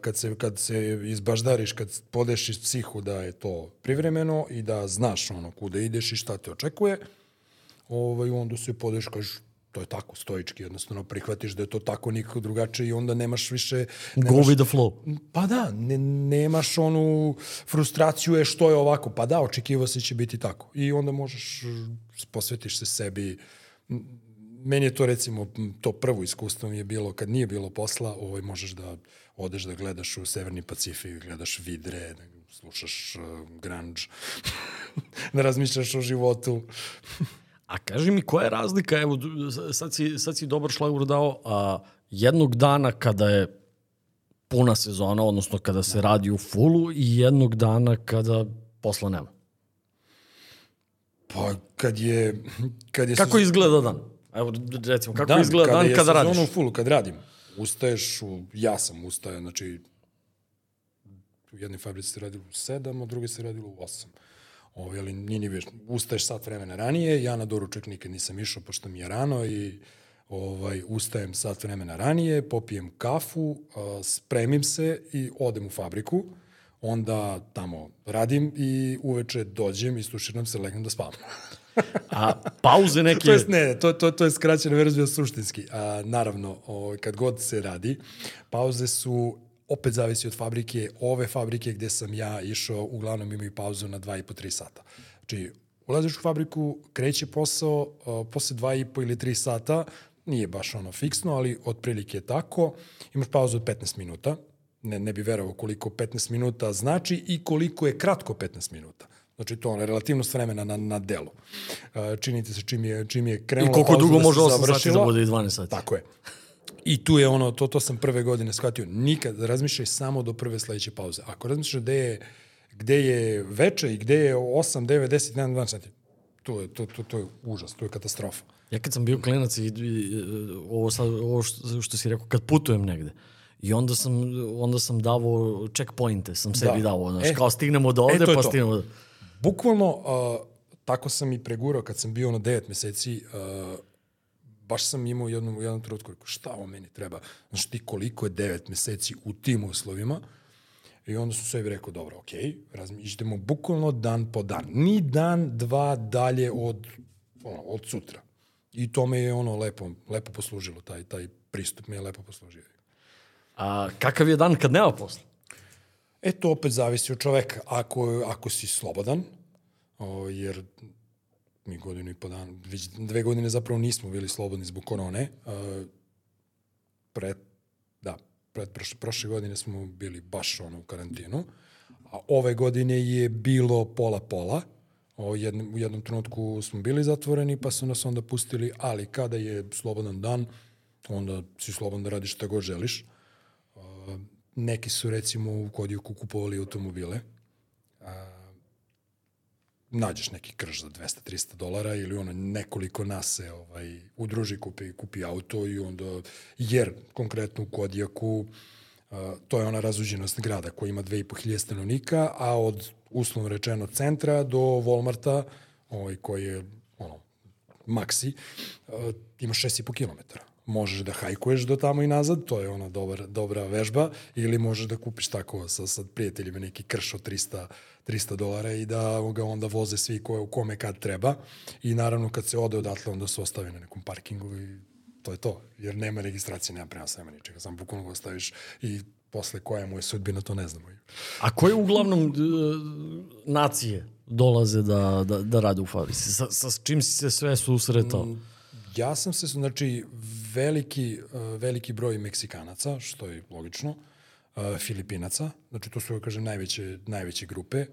kad, se, kad se izbaždariš, kad podeš iz psihu da je to privremeno i da znaš ono kuda ideš i šta te očekuje, ovaj, onda se podeš, kažeš, to je tako, stoički, jednostavno prihvatiš da je to tako nikako drugačije i onda nemaš više... Nemaš, Go with the flow. Pa da, ne, nemaš onu frustraciju je što je ovako, pa da, očekivo se će biti tako. I onda možeš, posvetiš se sebi, meni je to recimo, to prvo iskustvo mi je bilo, kad nije bilo posla, ovaj, možeš da odeš da gledaš u Severni Pacifik, gledaš vidre, da slušaš uh, grunge, da razmišljaš o životu. A kaži mi, koja je razlika, evo, sad si, sad si dobar šlagur dao, a, jednog dana kada je puna sezona, odnosno kada se radi u fulu i jednog dana kada posla nema? Pa, kad je... Kad je kako sezon... izgleda dan? Evo, recimo, kako dan, izgleda dan kada, kada radiš? Kada je u fulu, kad radim. Ustaješ, u, ja sam ustao, znači, u jednoj fabrici se radilo u sedam, a druge se radilo u osam. Ovaj, ali nije ni već, ustaješ sat vremena ranije, ja na doručak nikad nisam išao pošto mi je rano i ovaj, ustajem sat vremena ranije, popijem kafu, spremim se i odem u fabriku, onda tamo radim i uveče dođem, istuširam se, legnem da spavam. A pauze neke... to je, ne, to, to, to je skraćena verzija suštinski. A, naravno, ovaj, kad god se radi, pauze su opet zavisi od fabrike. Ove fabrike gde sam ja išao, uglavnom imaju pauzu na 2,5-3 sata. Znači, ulaziš u fabriku, kreće posao, uh, posle 2,5 ili 3 sata, nije baš ono fiksno, ali otprilike je tako. Imaš pauzu od 15 minuta. Ne, ne bi verovao koliko 15 minuta znači i koliko je kratko 15 minuta. Znači to je relativnost vremena na, na delu. Uh, činite se čim je, čim je krenula pauza I koliko dugo da može 8 sati da bude i 12 sati. Tako je. I tu je ono, to, to sam prve godine shvatio, nikad razmišljaj samo do prve sledeće pauze. Ako razmišljaš gde je, gde je veče i gde je 8, 9, 10, 11, 12 sati, to je, to, to, to je užas, to je katastrofa. Ja kad sam bio klinac i, i ovo, sad, ovo što, što si rekao, kad putujem negde, I onda sam, onda sam davao checkpointe, sam sebi da. davao, znaš, e, kao stignemo do ovde, e, pa stignemo do... Bukvalno, uh, tako sam i pregurao kad sam bio na 9 meseci, uh, baš sam imao jednom, u jednom trenutku, šta ovo meni treba? Znaš ti koliko je devet meseci u tim uslovima? I onda sam sebi rekao, dobro, ok, idemo bukvalno dan po dan. Ni dan, dva dalje od, ono, od sutra. I to me je ono lepo, lepo poslužilo, taj, taj pristup me je lepo poslužio. A kakav je dan kad nema posla? E, to opet zavisi od čoveka. Ako, ako si slobodan, o, jer mi godinu i po dan, već dve godine zapravo nismo bili slobodni zbog korone. Uh, pred, da, pred prošle, prošle godine smo bili baš ono u karantinu, a ove godine je bilo pola-pola. O, jednom, u jednom trenutku smo bili zatvoreni, pa su nas onda pustili, ali kada je slobodan dan, onda si slobodan da radiš šta god želiš. Uh, neki su recimo u Kodijuku kupovali automobile, uh, nađeš neki krš za 200-300 dolara ili ono nekoliko nas se ovaj, udruži, kupi, kupi auto i onda, jer konkretno u Kodijaku uh, to je ona razuđenost grada koja ima 2500 stanovnika, a od uslovno rečeno centra do Walmarta, ovaj, koji je ono, maksi, uh, ima 6,5 kilometara možeš da hajkuješ do tamo i nazad, to je ona dobar, dobra vežba, ili možeš da kupiš tako sa, sa prijateljima neki krš od 300, 300 dolara i da ga onda voze svi koje, u kome kad treba. I naravno kad se ode odatle, onda se ostavi na nekom parkingu i to je to. Jer nema registracije, nema prenosa, nema ničega. Samo bukvalno ga ostaviš i posle koja mu je sudbina, to ne znamo. A koje uglavnom nacije dolaze da, da, da rade u fabrici? Sa, sa čim si se sve susretao? Mm, ja sam se, znači, veliki, uh, veliki broj Meksikanaca, što je logično, uh, Filipinaca, znači to su, kažem, najveće, najveće grupe,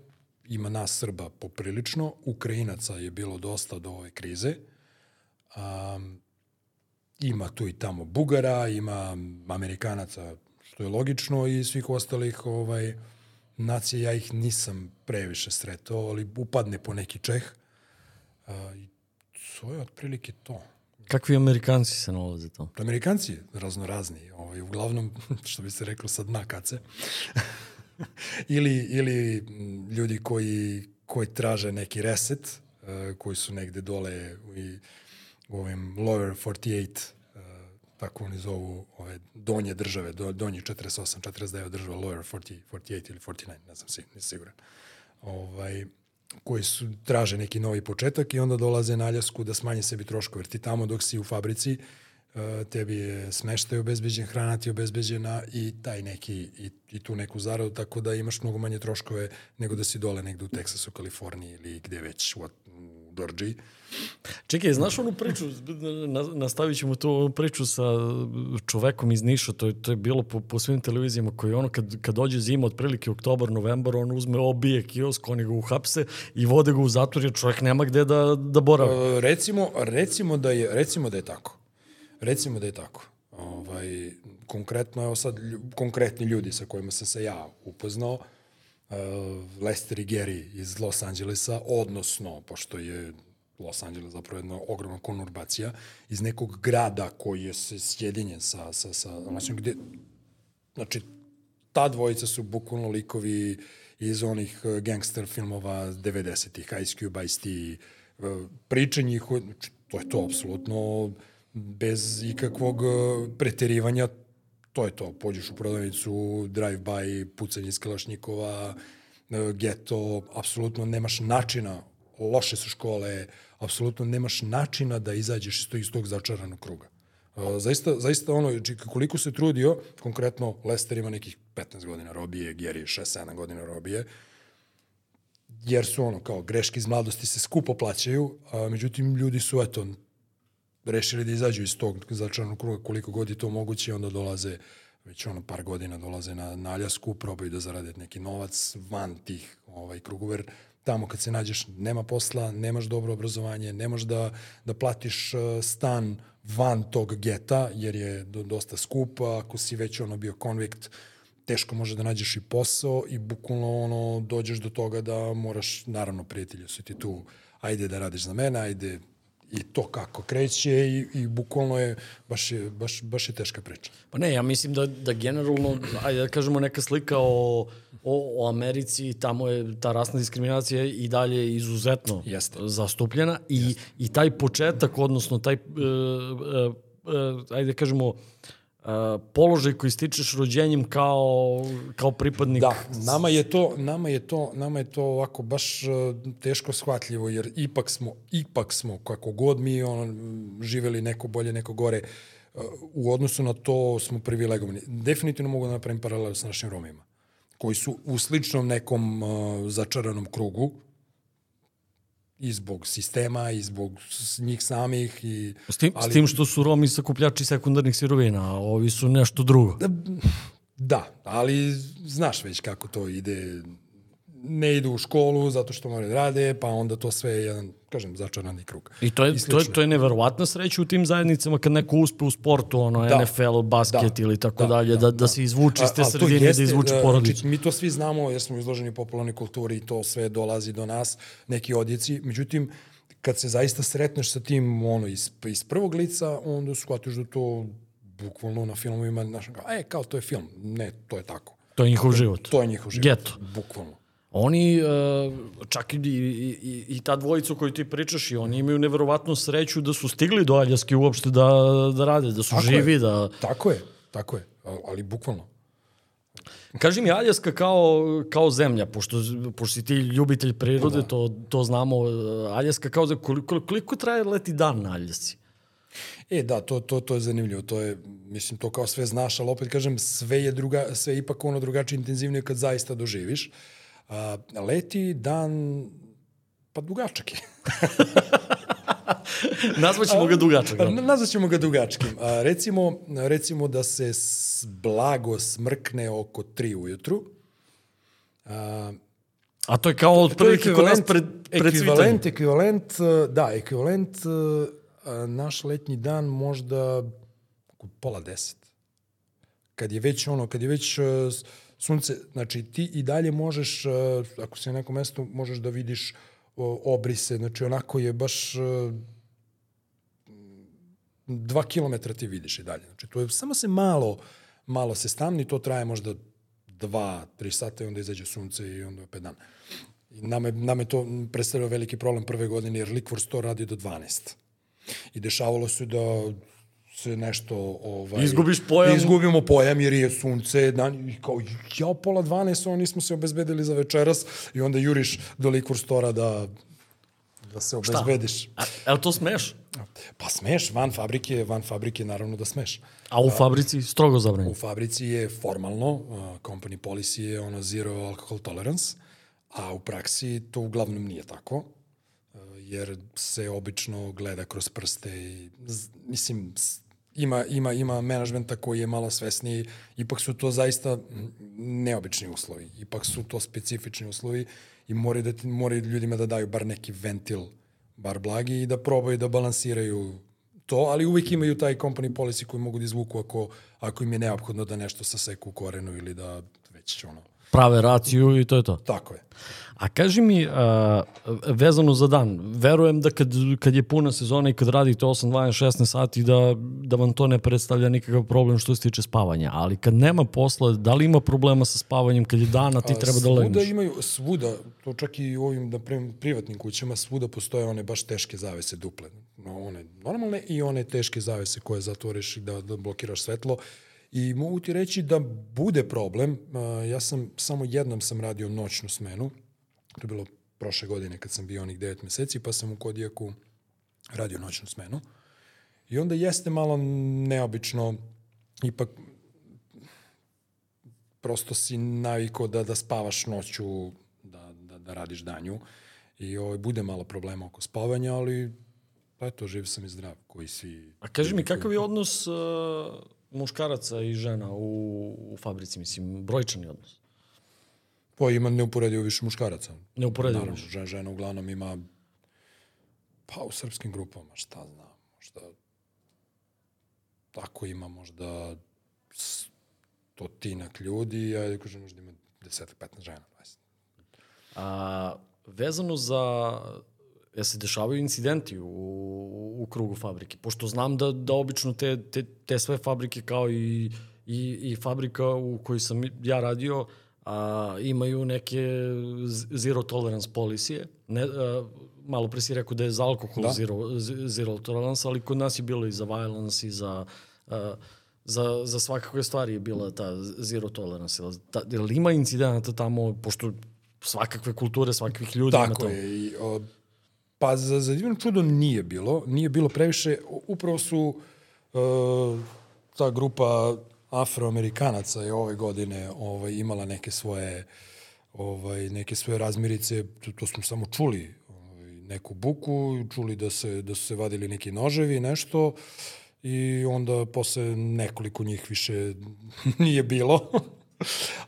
ima nas Srba poprilično, Ukrajinaca je bilo dosta do ove krize, Um, ima tu i tamo Bugara, ima Amerikanaca, što je logično, i svih ostalih ovaj, nacija, ja ih nisam previše sretao, ali upadne po neki Čeh. Uh, I to je otprilike to. Kakvi Amerikanci se nalaze to? Amerikanci raznorazni, ovaj, uglavnom, što bi se reklo, sa dna kace. ili, ili ljudi koji, koji traže neki reset, uh, koji su negde dole i u ovim lower 48 tako oni zovu ove donje države, do, donji 48, 49 država, lower 40, 48 ili 49, ne znam, si, nisam siguran. Ovaj, koji su, traže neki novi početak i onda dolaze na Aljasku da smanje sebi troškove. Jer ti tamo dok si u fabrici, eh, tebi je smeštaj obezbeđen, hrana ti je obezbeđena i taj neki, i, i tu neku zaradu, tako da imaš mnogo manje troškove nego da si dole negde u Teksasu, Kaliforniji ili gde već, u, Georgiji. Čekaj, znaš onu priču, nastavit ćemo tu priču sa čovekom iz Niša, to je, to je bilo po, po svim televizijama, koji ono kad, kad dođe zima, otprilike oktobar, novembar, on uzme, obije kiosk, oni ga uhapse i vode ga u zatvor, jer čovek nema gde da, da boravi. E, recimo, recimo, da je, recimo da je tako. Recimo da je tako. Ovaj, konkretno, evo sad, konkretni ljudi sa kojima sam se ja upoznao, Lester i Gary iz Los Angelesa, odnosno, pošto je Los Angeles zapravo jedna ogromna konurbacija iz nekog grada koji je se sjedinjen sa, sa, sa znači, gde, znači, ta dvojica su bukvalno likovi iz onih eh, gangster filmova 90-ih, Ice Cube, Ice-T, eh, priče njihove, znači, to je to, apsolutno, bez ikakvog eh, preterivanja, to je to, pođeš u prodavnicu, drive-by, pucanje iz kalašnikova, geto, apsolutno nemaš načina, loše su škole, apsolutno nemaš načina da izađeš iz tog, iz tog začaranog kruga. zaista, zaista ono, znači, koliko se trudio, konkretno Lester ima nekih 15 godina robije, Geri 6-7 godina robije, jer su ono, kao greške iz mladosti se skupo plaćaju, a međutim ljudi su, eto, rešili da izađu iz tog začaranog kruga koliko god je to moguće, onda dolaze već ono par godina dolaze na, na Aljasku, probaju da zarade neki novac van tih ovaj, krugova, tamo kad se nađeš nema posla, nemaš dobro obrazovanje, nemaš da, da platiš uh, stan van tog geta, jer je dosta skup, ako si već ono bio konvikt, teško može da nađeš i posao i bukvalno ono, dođeš do toga da moraš, naravno prijatelju si ti tu, ajde da radiš za mene, ajde i to kako kreće i, i bukvalno je baš, je, baš, baš je teška priča. Pa ne, ja mislim da, da generalno, ajde da kažemo neka slika o, o, o Americi, tamo je ta rasna diskriminacija i dalje izuzetno Jeste. zastupljena i, Jeste. i taj početak, odnosno taj, uh, uh, uh, ajde da kažemo, uh, položaj koji stičeš rođenjem kao, kao pripadnik. Da, nama je to, nama je to, nama je to ovako baš teško shvatljivo, jer ipak smo, ipak smo, kako god mi on, živeli neko bolje, neko gore, u odnosu na to smo privilegovani. Definitivno mogu da napravim paralel sa našim Romima, koji su u sličnom nekom uh, začaranom krugu, i zbog sistema i zbog njih samih. I, s, tim, ali, s tim što su Romi sakupljači sekundarnih sirovina, a ovi su nešto drugo. Da, da, ali znaš već kako to ide ne idu u školu zato što moraju da rade, pa onda to sve je jedan, kažem, začarani krug. I to je, I to je, to je neverovatna sreća u tim zajednicama kad neko uspe u sportu, ono, da. NFL, basket da. ili tako da, dalje, da, da, da, da se izvuče iz te sredine, jeste, da izvuče da, porodicu. Znači, mi to svi znamo jer smo izloženi popularnoj kulturi i to sve dolazi do nas, neki odjeci. Međutim, kad se zaista sretneš sa tim ono, iz, iz prvog lica, onda shvatiš da to bukvalno na filmovima, znaš, kao, e, kao to je film. Ne, to je tako. To je njihov život. To je njihov život. Geto. Bukvalno. Oni, uh, čak i, i, i ta dvojica koju ti pričaš, i oni imaju neverovatnu sreću da su stigli do Aljaske uopšte da, da rade, da su tako živi. Je. Da... Tako je, tako je, ali bukvalno. Kaži mi, Aljaska kao, kao zemlja, pošto, pošto si ti ljubitelj prirode, da. to, to znamo, Aljaska kao zemlja, koliko, koliko traje leti dan na Aljasci? E, da, to, to, to je zanimljivo. To je, mislim, to kao sve znaš, ali opet kažem, sve je, druga, sve je ipak ono drugačije intenzivnije kad zaista doživiš. Uh, A, leti dan, pa dugačak je. Nazvaćemo ga dugačak. Da? Nazvaćemo ga dugačkim. A, recimo, recimo da se blago smrkne oko 3 ujutru. A, A to je kao otprilike kod nas pred, pred ekvivalent, ekvivalent, da, ekvivalent a, naš letnji dan možda oko pola deset. Kad je već ono, kad je već a, sunce, znači ti i dalje možeš, a, ako si na nekom mestu, možeš da vidiš obrise, znači onako je baš a, dva kilometra ti vidiš i dalje. Znači to je, samo se malo, malo se stamni, to traje možda dva, tri sata i onda izađe sunce i onda opet dan. I nama je, nama je to predstavljao veliki problem prve godine, jer Liquors to radi do 12. I dešavalo se da se nešto... Ovaj, Izgubiš pojam. Izgubimo pojam jer je sunce, dan, i kao, ja pola 12, oni smo se obezbedili za večeras i onda juriš do Liquor Stora da, da se obezbediš. A, je li to smeš? Pa smeš, van fabrike, van fabrike naravno da smeš. A u fabrici strogo zabranjeno? U fabrici je formalno, uh, company policy je ono zero alcohol tolerance, a u praksi to uglavnom nije tako, jer se obično gleda kroz prste i, mislim, ima, ima, ima menadžmenta koji je malo svesniji, ipak su to zaista neobični uslovi, ipak su to specifični uslovi i moraju, da, moraju ljudima da daju bar neki ventil, bar blagi i da probaju da balansiraju to, ali uvijek imaju taj company policy koji mogu da izvuku ako, ako im je neophodno da nešto saseku u korenu ili da već ono, Prave raciju i to je to. tako je. A kaži mi, uh, vezano za dan, verujem da kad, kad je puna sezona i kad radite 8, 12, 16 sati da, da vam to ne predstavlja nikakav problem što se tiče spavanja, ali kad nema posla, da li ima problema sa spavanjem kad je dan, a ti treba da Svuda legneš? imaju, svuda, to čak i u ovim da pri, privatnim kućama, svuda postoje one baš teške zavese duple. No, one normalne i one teške zavese koje zatvoriš i da, da blokiraš svetlo. I mogu ti reći da bude problem. A, Ja sam, samo jednom sam radio noćnu smenu. To je bilo prošle godine kad sam bio onih 9 meseci, pa sam u Kodijaku radio noćnu smenu. I onda jeste malo neobično, ipak prosto si navikao da, da spavaš noću, da, da, da radiš danju. I ovaj, bude malo problema oko spavanja, ali pa eto, živ sam i zdrav, koji si... A kaži mi, kakav je odnos uh, muškaraca i žena u, u fabrici, mislim, brojčani odnos? Pa ima neuporedivo više muškaraca. Neuporedivo Naravno, više. žena, žena uglavnom ima pa u srpskim grupama, šta znam, možda tako ima možda stotinak ljudi, a ja kažem možda ima 10-15 žena, 20. A, vezano za ja se dešavaju incidenti u, u krugu fabrike, pošto znam da, da obično te, te, te sve fabrike kao i, i, i fabrika u kojoj sam ja radio a, imaju neke zero tolerance policije. Ne, a, malo pre si rekao da je za alkohol da. zero, zero tolerance, ali kod nas je bilo i za violence i za a, za, za svakakve stvari je bila ta zero tolerance. Ta, jel ima incidenata tamo, pošto svakakve kulture, svakakvih ljudi ima Tako tamo. je. I, o, pa za, za divno čudo nije bilo. Nije bilo previše. Upravo su e, ta grupa afroamerikanaca je ove godine ovaj, imala neke svoje ovaj, neke svoje razmirice, to, to smo samo čuli, ovaj, neku buku, čuli da, se, da su se vadili neki noževi, nešto, i onda posle nekoliko njih više nije bilo.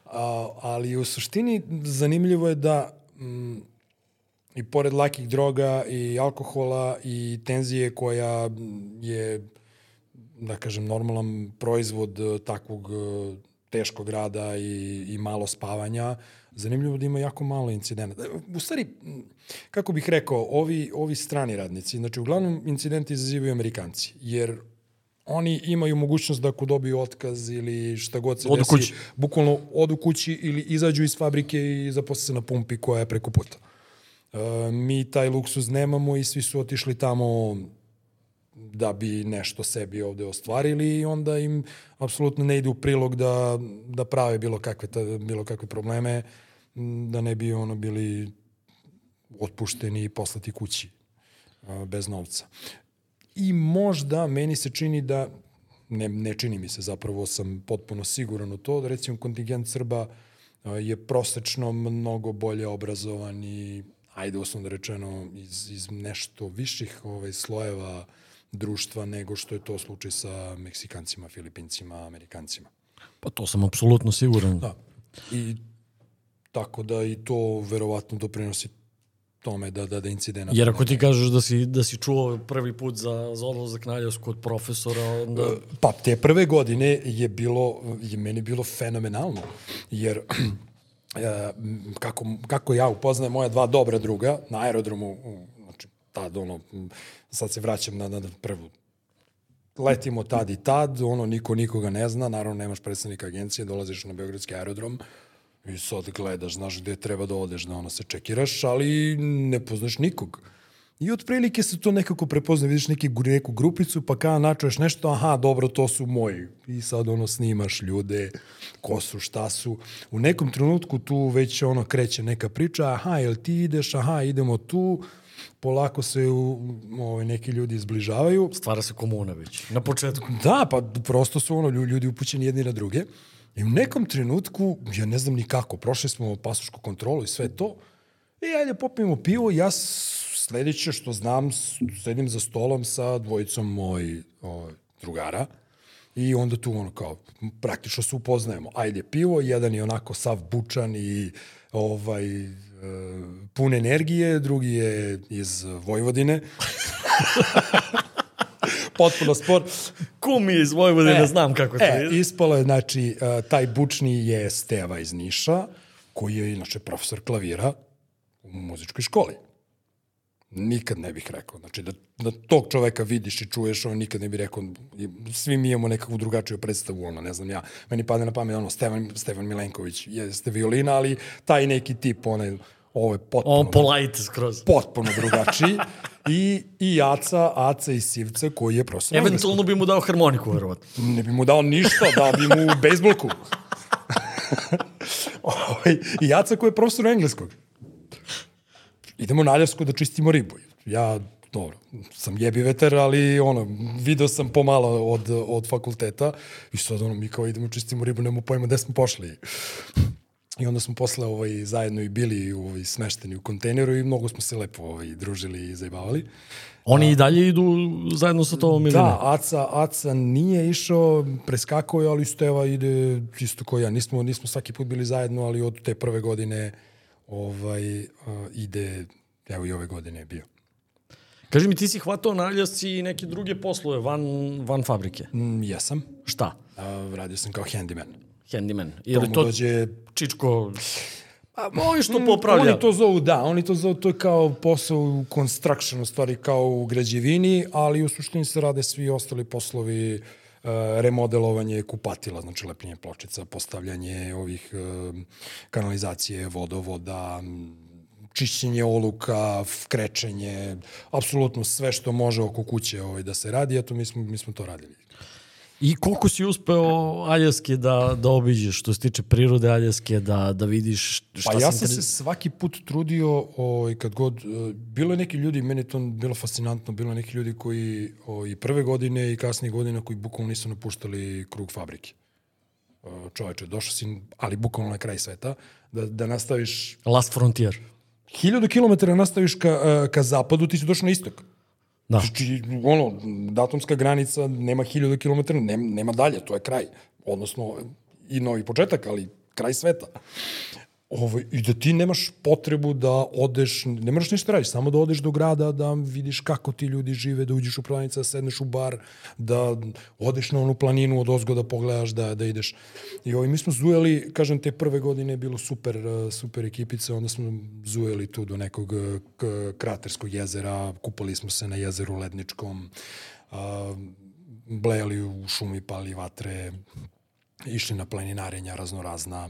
A, ali u suštini zanimljivo je da mm, i pored lakih droga i alkohola i tenzije koja je da kažem normalan proizvod eh, takvog eh, teškog rada i, i malo spavanja, zanimljivo da ima jako malo incidenta. U stvari, kako bih rekao, ovi, ovi strani radnici, znači uglavnom incidenti izazivaju Amerikanci, jer oni imaju mogućnost da ako dobiju otkaz ili šta god se Odu desi, kući. bukvalno odu kući ili izađu iz fabrike i zaposle se na pumpi koja je preko puta. Uh, mi taj luksuz nemamo i svi su otišli tamo da bi nešto sebi ovde ostvarili i onda im apsolutno ne ide u prilog da, da prave bilo kakve, ta, bilo kakve probleme, da ne bi ono bili otpušteni i poslati kući bez novca. I možda meni se čini da, ne, ne čini mi se, zapravo sam potpuno siguran u to, da recimo kontingent Srba je prosečno mnogo bolje obrazovan i ajde uslovno rečeno iz, iz nešto viših ovaj, slojeva društva nego što je to slučaj sa Meksikancima, Filipincima, Amerikancima. Pa to sam apsolutno siguran. Da. I tako da i to verovatno doprinosi tome da, da, da incidenata. Jer ako ti kažeš da si, da si čuo prvi put za, za odlazak na Aljasku od profesora, onda... Pa te prve godine je bilo, je meni bilo fenomenalno, jer e, kako, kako ja upoznajem moja dva dobra druga na aerodromu, znači tad ono, sad se vraćam na, na prvu letimo tad i tad, ono, niko nikoga ne zna, naravno nemaš predstavnika agencije, dolaziš na Beogradski aerodrom i sad gledaš, znaš gde treba da odeš, da ono se čekiraš, ali ne poznaš nikog. I otprilike se to nekako prepozna, vidiš neki, neku grupicu, pa kada načuješ nešto, aha, dobro, to su moji. I sad ono snimaš ljude, ko su, šta su. U nekom trenutku tu već ono kreće neka priča, aha, jel ti ideš, aha, idemo tu, polako se u, ovaj, neki ljudi izbližavaju. Stvara se komuna već, na početku. Da, pa prosto su ono ljudi upućeni jedni na druge. I u nekom trenutku, ja ne znam ni kako, prošli smo pasušku kontrolu i sve to, i ajde popijemo pivo, ja sledeće što znam, sedim za stolom sa dvojicom moj o, drugara i onda tu ono kao, praktično se upoznajemo. Ajde pivo, jedan je onako sav bučan i ovaj, pun energije, drugi je iz Vojvodine. Potpuno spor. Kum je iz Vojvodine, e, znam kako to e, je. Ispalo je, znači, taj bučni je Steva iz Niša, koji je inače profesor klavira u muzičkoj školi. Nikad ne bih rekao. Znači, da, da tog čoveka vidiš i čuješ, on nikad ne bih rekao, svi mi imamo nekakvu drugačiju predstavu, ono, ne znam ja. Meni pada na pamet, ono, Stevan, Stevan Milenković jeste violina, ali taj neki tip, onaj, ovo je potpuno... On polite skroz. Potpuno drugačiji. I, I Aca, Aca i Sivca, koji je profesor Eventualno bi mu dao harmoniku, verovatno. Ne bi mu dao ništa, dao bi mu bejsbolku. Ovaj, I Aca koji je profesor engleskog idemo na Aljasku da čistimo ribu. Ja, dobro, sam jebi veter, ali ono, video sam pomalo od, od fakulteta i sad ono, mi kao idemo čistimo ribu, nemo pojma gde smo pošli. I onda smo posle ovaj, zajedno i bili ovaj, smešteni u kontejneru i mnogo smo se lepo ovaj, družili i zajebavali. Oni A, i dalje idu zajedno sa tobom ili da, ne? Da, Aca, Aca nije išao, preskakao je, ali Steva ide isto kao ja. Nismo, nismo svaki put bili zajedno, ali od te prve godine ovaj, uh, ide, evo i ove godine je bio. Kaži mi, ti si hvatao na Aljasci i neke druge poslove van, van fabrike? Mm, jesam. Šta? Uh, radio sam kao handyman. Handyman. Je li to dođe... Čičko... A, oni što mm, popravlja. Oni to zovu, da, oni to zovu, to je kao posao u construction, u stvari kao u građevini, ali u suštini se rade svi ostali poslovi uh, remodelovanje kupatila, znači lepljenje pločica, postavljanje ovih kanalizacije, vodovoda, čišćenje oluka, krečenje, apsolutno sve što može oko kuće ovaj, da se radi, eto mi smo, mi smo to radili. I koliko si uspeo Aljaske da, da obiđeš, što se tiče prirode Aljaske, da, da vidiš šta pa ja sam se svaki put trudio, ovaj, kad god, e, bilo je neki ljudi, meni to bilo fascinantno, bilo je neki ljudi koji o, i prve godine i kasnije godine koji bukvalno nisu napuštali krug fabrike. E, čoveče, došao si, ali bukvalno na kraj sveta, da, da nastaviš... Last frontier. Hiljadu kilometara nastaviš ka, e, ka zapadu, ti si došao na istok. Da. Znači, ono, datumska granica nema hiljada kilometara, nema, nema dalje, to je kraj. Odnosno, i novi početak, ali kraj sveta. Ovo, I da ti nemaš potrebu da odeš, ne moraš ništa radiš, samo da odeš do grada, da vidiš kako ti ljudi žive, da uđeš u prodavnice, da sedneš u bar, da odeš na onu planinu od ozgo da pogledaš, da, da ideš. I ovo, mi smo zujeli, kažem, te prve godine je bilo super, uh, super ekipice, onda smo zujeli tu do nekog uh, kraterskog jezera, kupali smo se na jezeru Ledničkom, uh, blejali u šumi, pali vatre, išli na planinarenja raznorazna,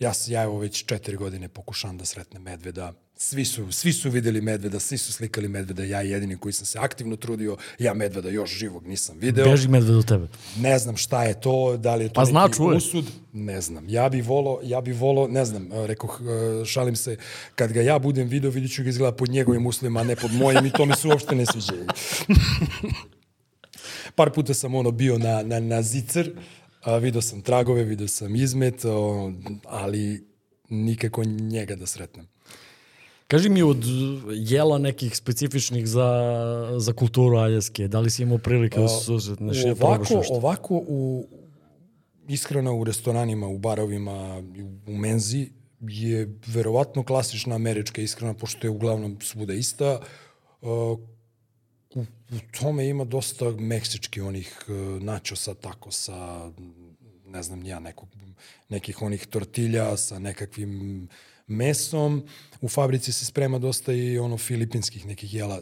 Ja, ja evo već četiri godine pokušavam da sretnem medveda. Svi su, svi su videli medveda, svi su slikali medveda, ja jedini koji sam se aktivno trudio, ja medveda još živog nisam video. Beži medved od tebe. Ne znam šta je to, da li je to pa neki zna, usud, ne znam. Ja bi volo, ja bi volo, ne znam, rekoh, e, šalim se, kad ga ja budem video, vidit ću ga izgleda pod njegovim uslovima, a ne pod mojim i to mi se uopšte ne sviđa. Par puta sam ono bio na, na, na zicer, A, video sam tragove, video sam izmet, o, ali nikako njega da sretnem. Kaži mi od jela nekih specifičnih za, za kulturu Aljaske, da li si imao prilike da susretneš? Ovako, ovako u ishrana u restoranima, u barovima, u menzi je verovatno klasična američka ishrana, pošto je uglavnom svuda ista. Uh, u, u tome ima dosta meksički onih uh, načosa, takosa, ne znam ja, nekog, nekih onih tortilja sa nekakvim mesom. U fabrici se sprema dosta i ono filipinskih nekih jela,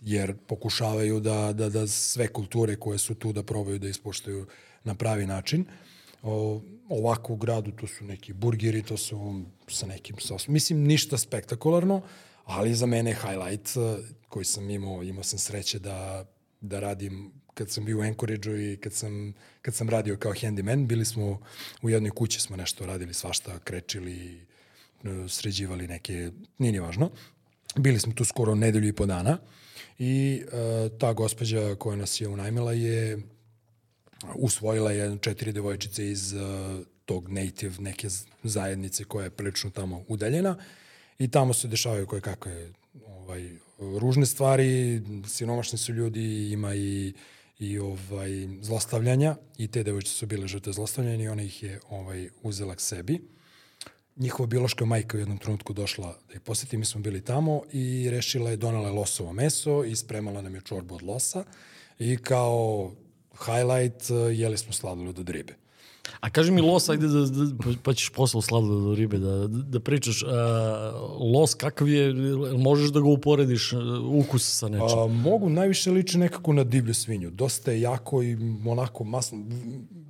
jer pokušavaju da, da, da sve kulture koje su tu da probaju da ispoštaju na pravi način. O, ovako u gradu to su neki burgeri, to su sa nekim sosom. Mislim, ništa spektakularno, ali za mene highlight eh, koji sam imao, imao sam sreće da, da radim kad sam bio u Anchorage-u i kad sam, kad sam radio kao handyman, bili smo u jednoj kući smo nešto radili svašta, krečili, eh, sređivali neke, nije ni važno. Bili smo tu skoro nedelju i po dana i uh, ta gospođa koja nas je unajmila je usvojila je četiri devojčice iz uh, tog native neke zajednice koja je prilično tamo udaljena i tamo se dešavaju koje kakve ovaj, ružne stvari, siromašni su ljudi, ima i, i ovaj, zlostavljanja i te devojčice su bile žrtve zlostavljanja i ona ih je ovaj, uzela k sebi. Njihova biološka majka u jednom trenutku došla da je poseti, mi smo bili tamo i rešila je, donala je losovo meso i spremala nam je čorbu od losa i kao highlight jeli smo sladoled od ribe. A kaži mi los, ajde da, da pa ćeš posao sladoled od ribe, da, da pričaš. Uh, los, kakav je, možeš da ga uporediš, ukus sa nečim? A, mogu, najviše liči nekako na divlju svinju. Dosta je jako i onako masno,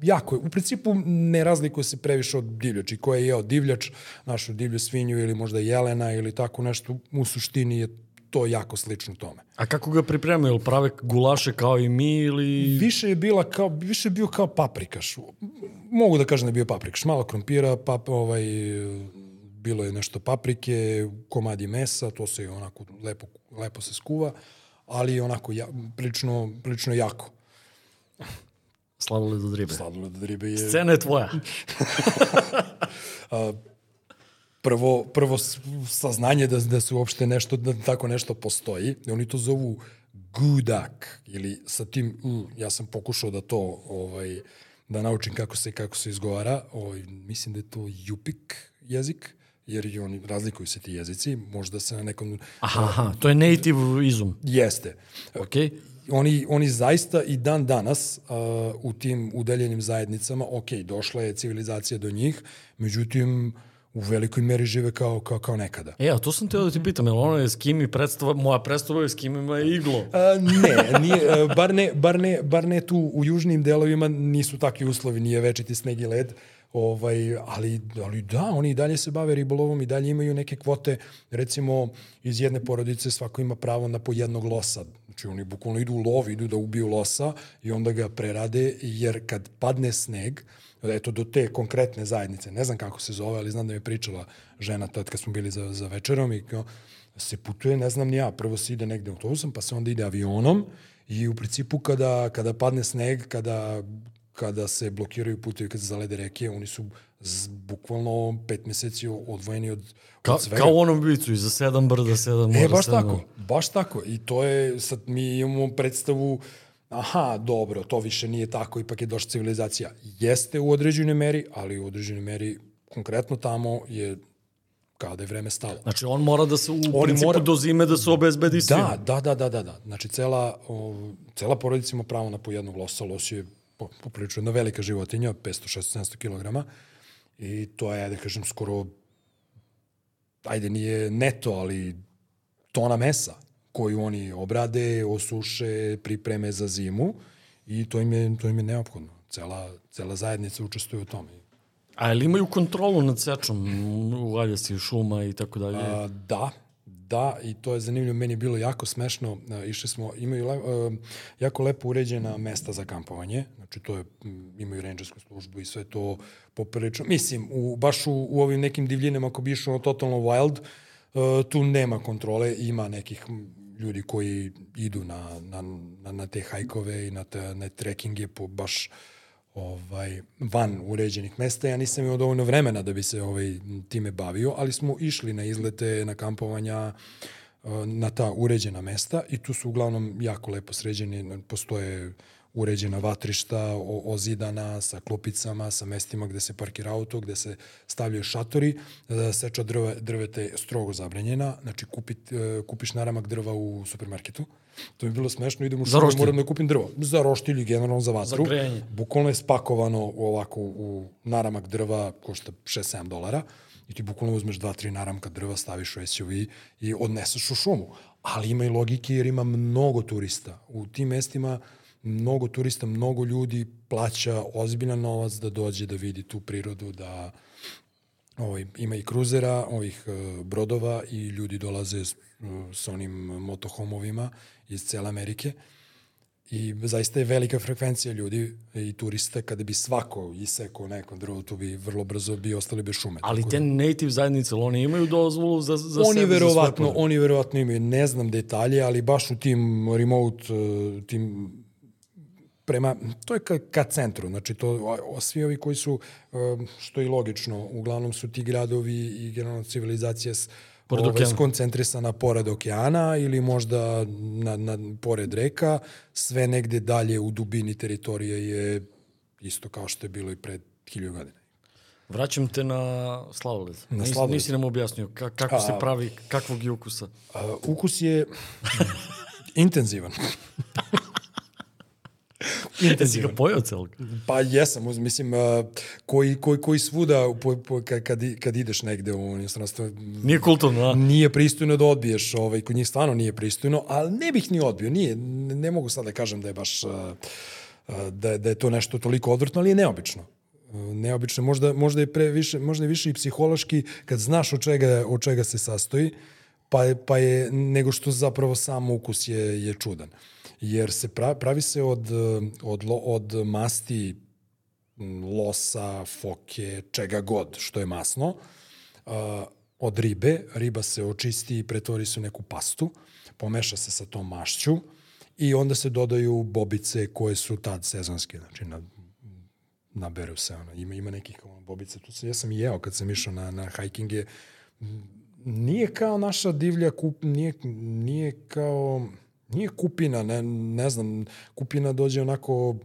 jako je. U principu ne razlikuje se previše od divljači. Ko je jeo divljač, našu divlju svinju ili možda jelena ili tako nešto, u suštini je to jako slično tome. A kako ga pripremaju? Prave gulaše kao i mi ili... Više je bila kao, više je bio kao paprikaš. Mogu da kažem da je bio paprikaš. Malo krompira, pap, ovaj, bilo je nešto paprike, komadi mesa, to se onako lepo, lepo se skuva, ali onako ja, prilično, prilično jako. Sladoled od ribe. Sladoled od ribe je... Scena je tvoja. Prvo, prvo saznanje da, da se uopšte nešto, da tako nešto postoji. Oni to zovu gudak ili sa tim u, ja sam pokušao da to ovaj, da naučim kako se kako se izgovara. Ovaj, mislim da je to jupik jezik jer i oni razlikuju se ti jezici, možda se na nekom... Aha, aha to je native izum. Jeste. Okay. Oni, oni zaista i dan danas uh, u tim udaljenim zajednicama, ok, došla je civilizacija do njih, međutim, uh, u velikoj meri žive kao, kao, kao nekada. E, a to sam teo da ti pitam, je ono je s kim i predstava, moja predstava je s kim ima iglo? A, ne, nije, a, bar, ne, bar, ne, bar ne tu u južnim delovima nisu takvi uslovi, nije večiti sneg i led, ovaj, ali, ali da, oni i dalje se bave ribolovom i dalje imaju neke kvote, recimo iz jedne porodice svako ima pravo na po jednog losa, znači oni bukvalno idu u lov, idu da ubiju losa i onda ga prerade, jer kad padne sneg, eto, do te konkretne zajednice, ne znam kako se zove, ali znam da mi je pričala žena tad kad smo bili za, za večerom i kao, se putuje, ne znam ni ja, prvo se ide negde autobusom, pa se onda ide avionom i u principu kada, kada padne sneg, kada, kada se blokiraju putevi, kada se zalede reke, oni su z, bukvalno pet meseci odvojeni od, Ka, od svega. Kao u onom bicu, iza sedam brda, sedam mora, E, baš sedam. tako, baš tako. I to je, sad mi imamo predstavu uh, aha, dobro, to više nije tako, ipak je došla civilizacija. Jeste u određenoj meri, ali u određenoj meri konkretno tamo je kada je vreme stalo. Znači on mora da se u On principu mora... do zime da se obezbedi svima. Da, da, da, da, da, da. Znači cela, o, cela porodica ima pravo na po jednog losa. Los je poprilično jedna velika životinja, 500-600 kg. I to je, da kažem, skoro, ajde, nije neto, ali tona mesa koju oni obrade, osuše, pripreme za zimu i to im je, to im je neophodno. Cela, cela zajednica učestvuje u tome. A li imaju kontrolu nad sečom u aljasi, šuma i tako dalje? A, da, da, i to je zanimljivo, meni je bilo jako smešno, išli smo, imaju le, jako lepo uređena mesta za kampovanje, znači to je, imaju rangersku službu i sve to poprilično, mislim, u, baš u, u ovim nekim divljinama, ako bi išlo totalno wild, tu nema kontrole, ima nekih ljudi koji idu na, na, na, na te hajkove i na, te, na trekkinge po baš ovaj, van uređenih mesta. Ja nisam imao dovoljno vremena da bi se ovaj, time bavio, ali smo išli na izlete, na kampovanja, na ta uređena mesta i tu su uglavnom jako lepo sređeni, postoje uređena vatrišta, o, ozidana, sa klupicama, sa mestima gde se parkira auto, gde se stavljaju šatori, e, seča drve, drveta je strogo zabranjena, znači kupit, e, kupiš naramak drva u supermarketu, to mi je bilo smešno, idem u šumu, moram da kupim drvo, za roštilj generalno za vatru. Za grejanje. Bukvalno je spakovano u ovako u naramak drva, košta 6-7 dolara, i ti bukvalno uzmeš dva, tri naramka drva, staviš u SUV i odneseš u šumu. Ali ima i logike jer ima mnogo turista. U tim mestima mnogo turista, mnogo ljudi plaća ozbiljan novac da dođe da vidi tu prirodu, da ovaj, ima i kruzera, ovih e, brodova i ljudi dolaze s, e, s onim motohomovima iz cele Amerike. I zaista je velika frekvencija ljudi i turista, kada bi svako isekao neko drvo, tu bi vrlo brzo bi ostali bez šume. Ali te native zajednice, oni imaju dozvolu za, za oni sebe, za verovatno, svoje oni verovatno imaju, ne znam detalje, ali baš u tim remote, eh, tim prema, to je ka, ka centru, znači to, svi ovi koji su, eh, što je i logično, uglavnom su ti gradovi i generalno civilizacija s, Pored ovaj, okeana. skoncentrisana pored okeana ili možda na, na, pored reka, sve negde dalje u dubini teritorije je isto kao što je bilo i pred hilju godina. Vraćam te na sladoled. Na Nisi, sladoled. nisi nam objasnio ka, kako se A- pravi, kakvog je ukusa. A, ukus je intenzivan. Jesi ga pojao celog? Pa jesam, mislim, a, koji, koji, koji svuda po, po, kad, kad, ideš negde u inostranstvo, Nije kulturno, a? nije pristojno da odbiješ, ovaj, kod njih stvarno nije pristojno, ali ne bih ni odbio, nije, ne, mogu sad da kažem da je baš, a, a, da, da je to nešto toliko odvrtno, ali je neobično. Neobično, možda, možda je pre više, možda je više i psihološki kad znaš od čega, od čega se sastoji, pa je, pa je nego što zapravo sam ukus je, je čudan. Jer se pra, pravi se od, od, od masti losa, foke, čega god što je masno, od ribe. Riba se očisti i pretvori se u neku pastu, pomeša se sa tom mašću i onda se dodaju bobice koje su tad sezonske, znači na, naberu se, ono, ima, ima nekih ono, bobice, tu se, ja sam jeo kad sam išao na, na hikinge, nije kao naša divlja kup, nije, nije kao, nije kupina, ne, ne znam, kupina dođe onako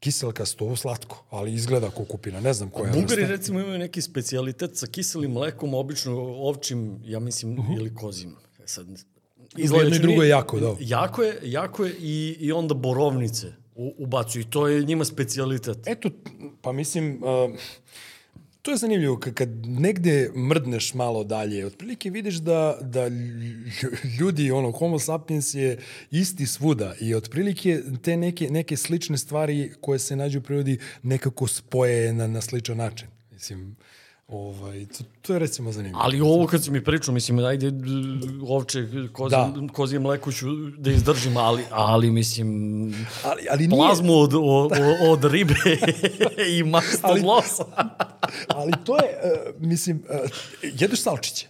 kiselkasto, slatko, ali izgleda kao kupina, ne znam koja je Bugari vrsta. recimo imaju neki specijalitet sa kiselim mlekom, obično ovčim, ja mislim, ili kozim. E Sad, jedno i ću drugo je jako, da. Jako je, jako je i, i onda borovnice u, ubacuju. I to je njima specijalitet. Eto, pa mislim, uh, to je zanimljivo, kad, kad negde mrdneš malo dalje, otprilike vidiš da, da lj- ljudi, ono, homo sapiens je isti svuda i otprilike te neke, neke slične stvari koje se nađu u prirodi nekako spoje na, na sličan način. Mislim, ovaj, to, to je recimo zanimljivo. Ali ovo kad si mi pričao, mislim, ajde, ovče, kozije, Da. da. kozije mleko ću da izdržim, ali, ali mislim, ali, ali nije, plazmu od, od, od ribe i mast od Ali- losa. ali to je, uh, mislim, uh, jedeš salčiće.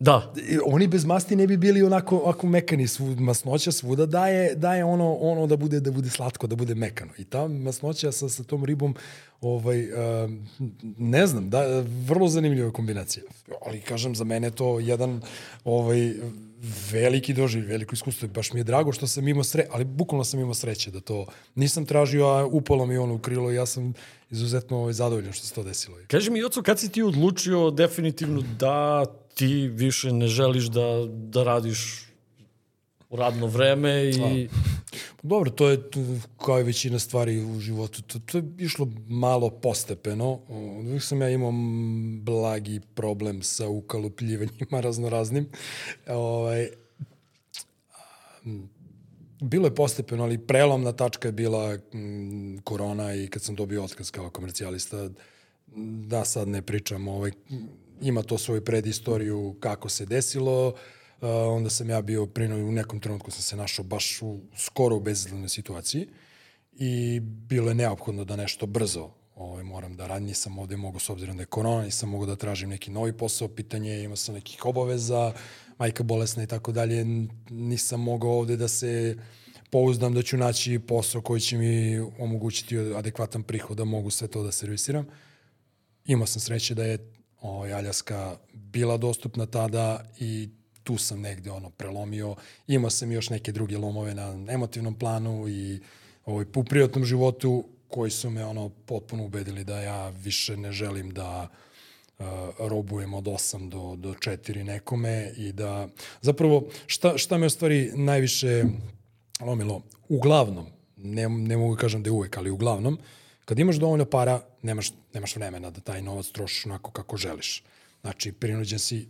Da, oni bez masti ne bi bili onako, onako mekani, svu, masnoća svuda daje, daje ono, ono da bude da bude slatko, da bude mekano. I ta masnoća sa, sa tom ribom, ovaj, uh, ne znam, da, vrlo zanimljiva kombinacija. Ali kažem, za mene to jedan ovaj, veliki doživ, veliko iskustvo. Baš mi je drago što sam imao sreće, ali bukvalno sam imao sreće da to nisam tražio, a upalo mi ono u krilo i ja sam izuzetno ovaj, zadovoljan što se to desilo. Kaži mi, Joco, kad si ti odlučio definitivno da ti više ne želiš da, da radiš u radno vreme i... Dobro, to je kao i većina stvari u životu. To, to je išlo malo postepeno. Uvijek sam ja imao blagi problem sa ukalupljivanjima raznoraznim. Ovaj, bilo je postepeno, ali prelomna tačka je bila korona i kad sam dobio otkaz kao komercijalista, da sad ne pričam, ovaj, ima to svoju predistoriju kako se desilo, uh, onda sam ja bio prino u nekom trenutku sam se našao baš u skoro u bezizglednoj situaciji i bilo je neophodno da nešto brzo ovaj, moram da radim, nisam ovde mogo s obzirom da je korona, nisam mogo da tražim neki novi posao, pitanje, imao sam nekih obaveza, majka bolesna i tako dalje, nisam mogao ovde da se pouzdam da ću naći posao koji će mi omogućiti adekvatan prihod da mogu sve to da servisiram. Imao sam sreće da je ovaj, Aljaska bila dostupna tada i tu sam negde ono prelomio. Imao sam još neke druge lomove na emotivnom planu i ovaj, u privatnom životu koji su me ono potpuno ubedili da ja više ne želim da uh, robujem od 8 do, do 4 nekome i da zapravo šta, šta me u stvari najviše lomilo, uglavnom, ne, ne mogu da kažem da je uvek, ali uglavnom, kad imaš dovoljno para, nemaš, nemaš vremena da taj novac trošiš onako kako želiš. Znači, prinuđen si,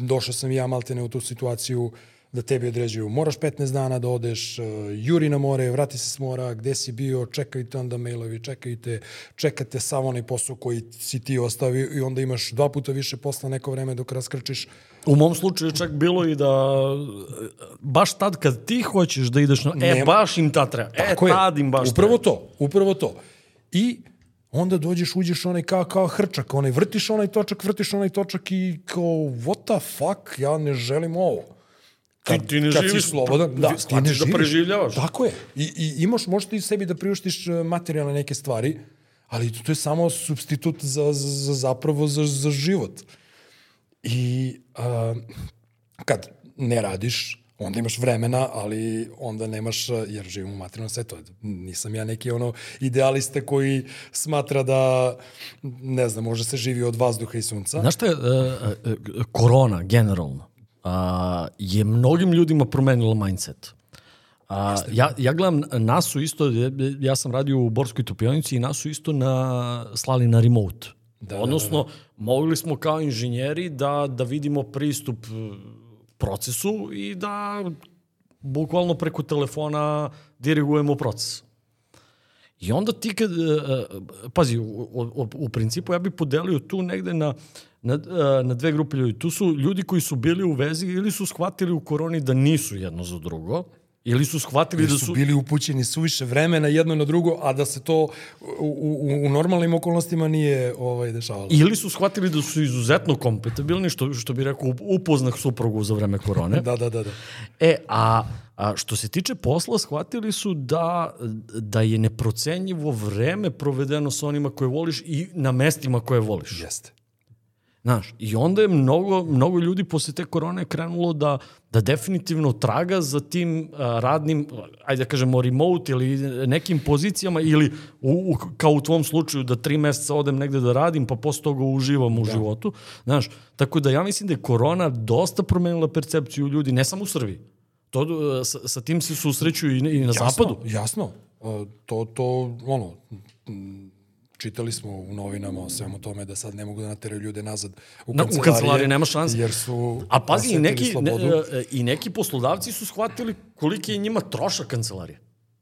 došao sam i ja maltene u tu situaciju da tebi određuju, moraš 15 dana da odeš, uh, juri na more, vrati se s mora, gde si bio, čekaju te onda mailovi, čekaju te, čekate samo onaj posao koji si ti ostavio i onda imaš dva puta više posla neko vreme dok raskrčiš. U mom slučaju čak bilo i da baš tad kad ti hoćeš da ideš na... E, Nema- baš im ta treba. E, Tako je. tad im baš Upravo treba. to, upravo to. I onda dođeš, uđeš onaj kao, kao hrčak, onaj vrtiš onaj točak, vrtiš onaj točak i kao, what the fuck, ja ne želim ovo. Ti, ti ne kad živiš, si slobodan, da, ti ne shvatiš da živiš. preživljavaš. Tako je. I, i imaš, možeš ti sebi da priuštiš e, materijalne neke stvari, ali to je samo substitut za, za, za zapravo za, za život. I a, kad ne radiš, onda imaš vremena, ali onda nemaš, jer živim u materijalnom svetu. Nisam ja neki ono idealista koji smatra da, ne znam, može se živi od vazduha i sunca. Znaš šta je, e, e, korona, generalno, je mnogim ljudima promenila mindset. A, ja, ja gledam, nas su isto, ja sam radio u Borskoj topionici i nas su isto na, slali na remote. Da, Odnosno, da, da, da. mogli smo kao inženjeri da, da vidimo pristup procesu i da bukvalno preko telefona dirigujemo proces. I onda ti kad, uh, pazi, u, u, u principu ja bih podelio tu negde na, na, uh, na dve grupe ljudi. Tu su ljudi koji su bili u vezi ili su shvatili u koroni da nisu jedno za drugo, ili su shvatili Jer da su su... bili upućeni suviše vremena jedno na drugo, a da se to u, u, u normalnim okolnostima nije ovaj, dešavalo. Ili su shvatili da su izuzetno kompatibilni, što, što bi rekao upoznah suprugu za vreme korone. da, da, da, da. E, a, a što se tiče posla, shvatili su da, da je neprocenjivo vreme provedeno sa onima koje voliš i na mestima koje voliš. Jeste. Znaš, i onda je mnogo, mnogo ljudi posle te korone krenulo da, da definitivno traga za tim a, radnim, ajde da kažemo remote ili nekim pozicijama ili u, u, kao u tvom slučaju da tri meseca odem negde da radim pa posle toga uživam u da. životu. Znaš, tako da ja mislim da je korona dosta promenila percepciju ljudi, ne samo u Srbiji. To, sa, sa tim se susreću i, i na jasno, zapadu. Jasno, uh, to, to, ono, čitali smo u novinama o svemu tome da sad ne mogu da nateraju ljude nazad u Na, kancelarije. u kancelariji nema šanse. Jer su A pazi, i neki, ne, slobodu. i neki poslodavci su shvatili koliki je njima trošak kancelarije.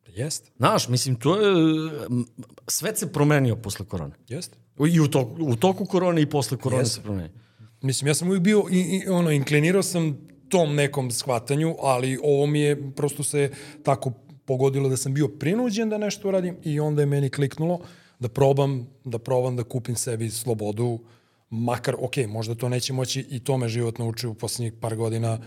Jeste, Znaš, mislim, to je... Svet se promenio posle korone. jeste. I u toku, u toku korone i posle korone Jeste. se promenio. Mislim, ja sam uvijek bio, i, i, ono, inklinirao sam tom nekom shvatanju, ali ovo mi je prosto se tako pogodilo da sam bio prinuđen da nešto uradim i onda je meni kliknulo da probam, da probam da kupim sebi slobodu, makar, ok, možda to neće moći i to me život naučio u poslednjih par godina,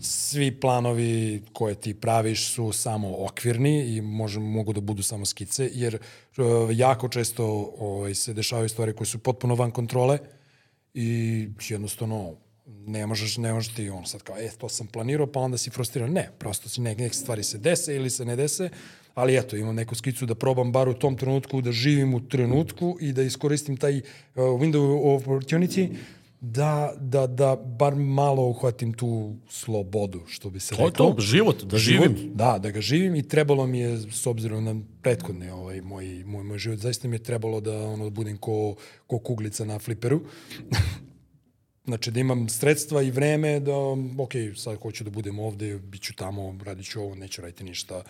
svi planovi koje ti praviš su samo okvirni i može, mogu da budu samo skice, jer uh, jako često ovaj, se dešavaju stvari koje su potpuno van kontrole i jednostavno ne možeš, ne možeš ti on sad kao, e, to sam planirao, pa onda si frustriran. Ne, prosto si neke, neke stvari se dese ili se ne dese, ali eto, imam neku skicu da probam bar u tom trenutku da živim u trenutku i da iskoristim taj uh, window of opportunity da, da, da bar malo uhvatim tu slobodu, što bi se To je reklo. to, život, da Život, živim. Da, da ga živim i trebalo mi je, s obzirom na prethodne ovaj, moj, moj, moj život, zaista mi je trebalo da ono, budem ko, ko kuglica na fliperu. znači da imam sredstva i vreme da, ok, sad hoću da budem ovde, bit ću tamo, radit ću ovo, neću raditi ništa.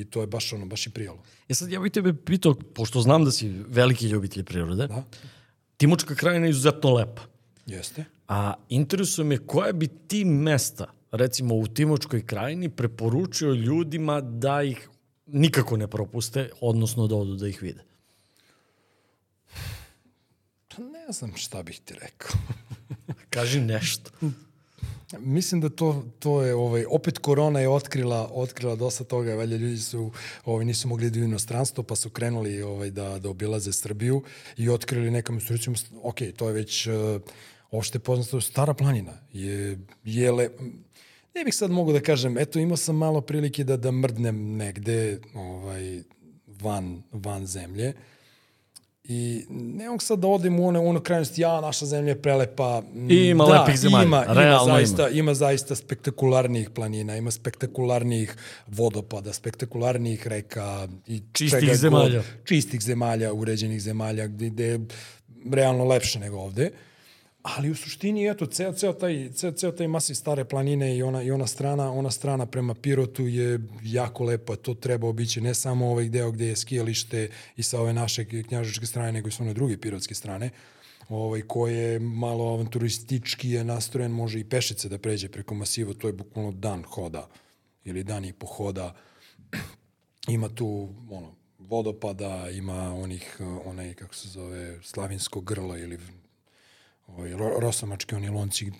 I to je baš ono, baš i prijalo. E sad ja bih tebe pitao, pošto znam da si veliki ljubitelj prirode, Da, Timočka krajina je izuzetno lepa. jeste. A interesuje me koje bi ti mesta, recimo u Timočkoj krajini, preporučio ljudima da ih nikako ne propuste, odnosno da odu da ih vide. Pa ne znam šta bih ti rekao. Kaži nešto. Mislim da to, to je, ovaj, opet korona je otkrila, otkrila dosta toga, valjda ljudi su, ovaj, nisu mogli da u inostranstvo, pa su krenuli ovaj, da, da obilaze Srbiju i otkrili nekom recimo, ok, to je već uh, opšte poznato, stara planina je, je le, ne bih sad mogu da kažem, eto imao sam malo prilike da, da mrdnem negde, ovaj, van, van zemlje. I ne mogu sad da odem u one, ono krajnosti, ja, naša zemlja je prelepa. I ima da, lepih zemalja, Ima, realno ima, zaista, ima. ima zaista spektakularnijih planina, ima spektakularnijih vodopada, spektakularnijih reka. I Čistih god- zemalja. čistih zemalja, uređenih zemalja, gde, gde je realno lepše nego ovde. Ali u suštini, eto, ceo, ceo, taj, ceo, ceo taj masiv stare planine i ona, i ona strana, ona strana prema Pirotu je jako lepa. To treba obići ne samo ovaj deo gde je skijalište i sa ove naše knjažičke strane, nego i sa one druge pirotske strane ovaj, koje je malo avanturistički je nastrojen, može i pešice da pređe preko masiva, to je bukvalno dan hoda ili dan i. Ima tu ono, vodopada, ima onih, onaj, kako se zove, slavinsko grlo ili ovaj, ro- rosamački oni lonci.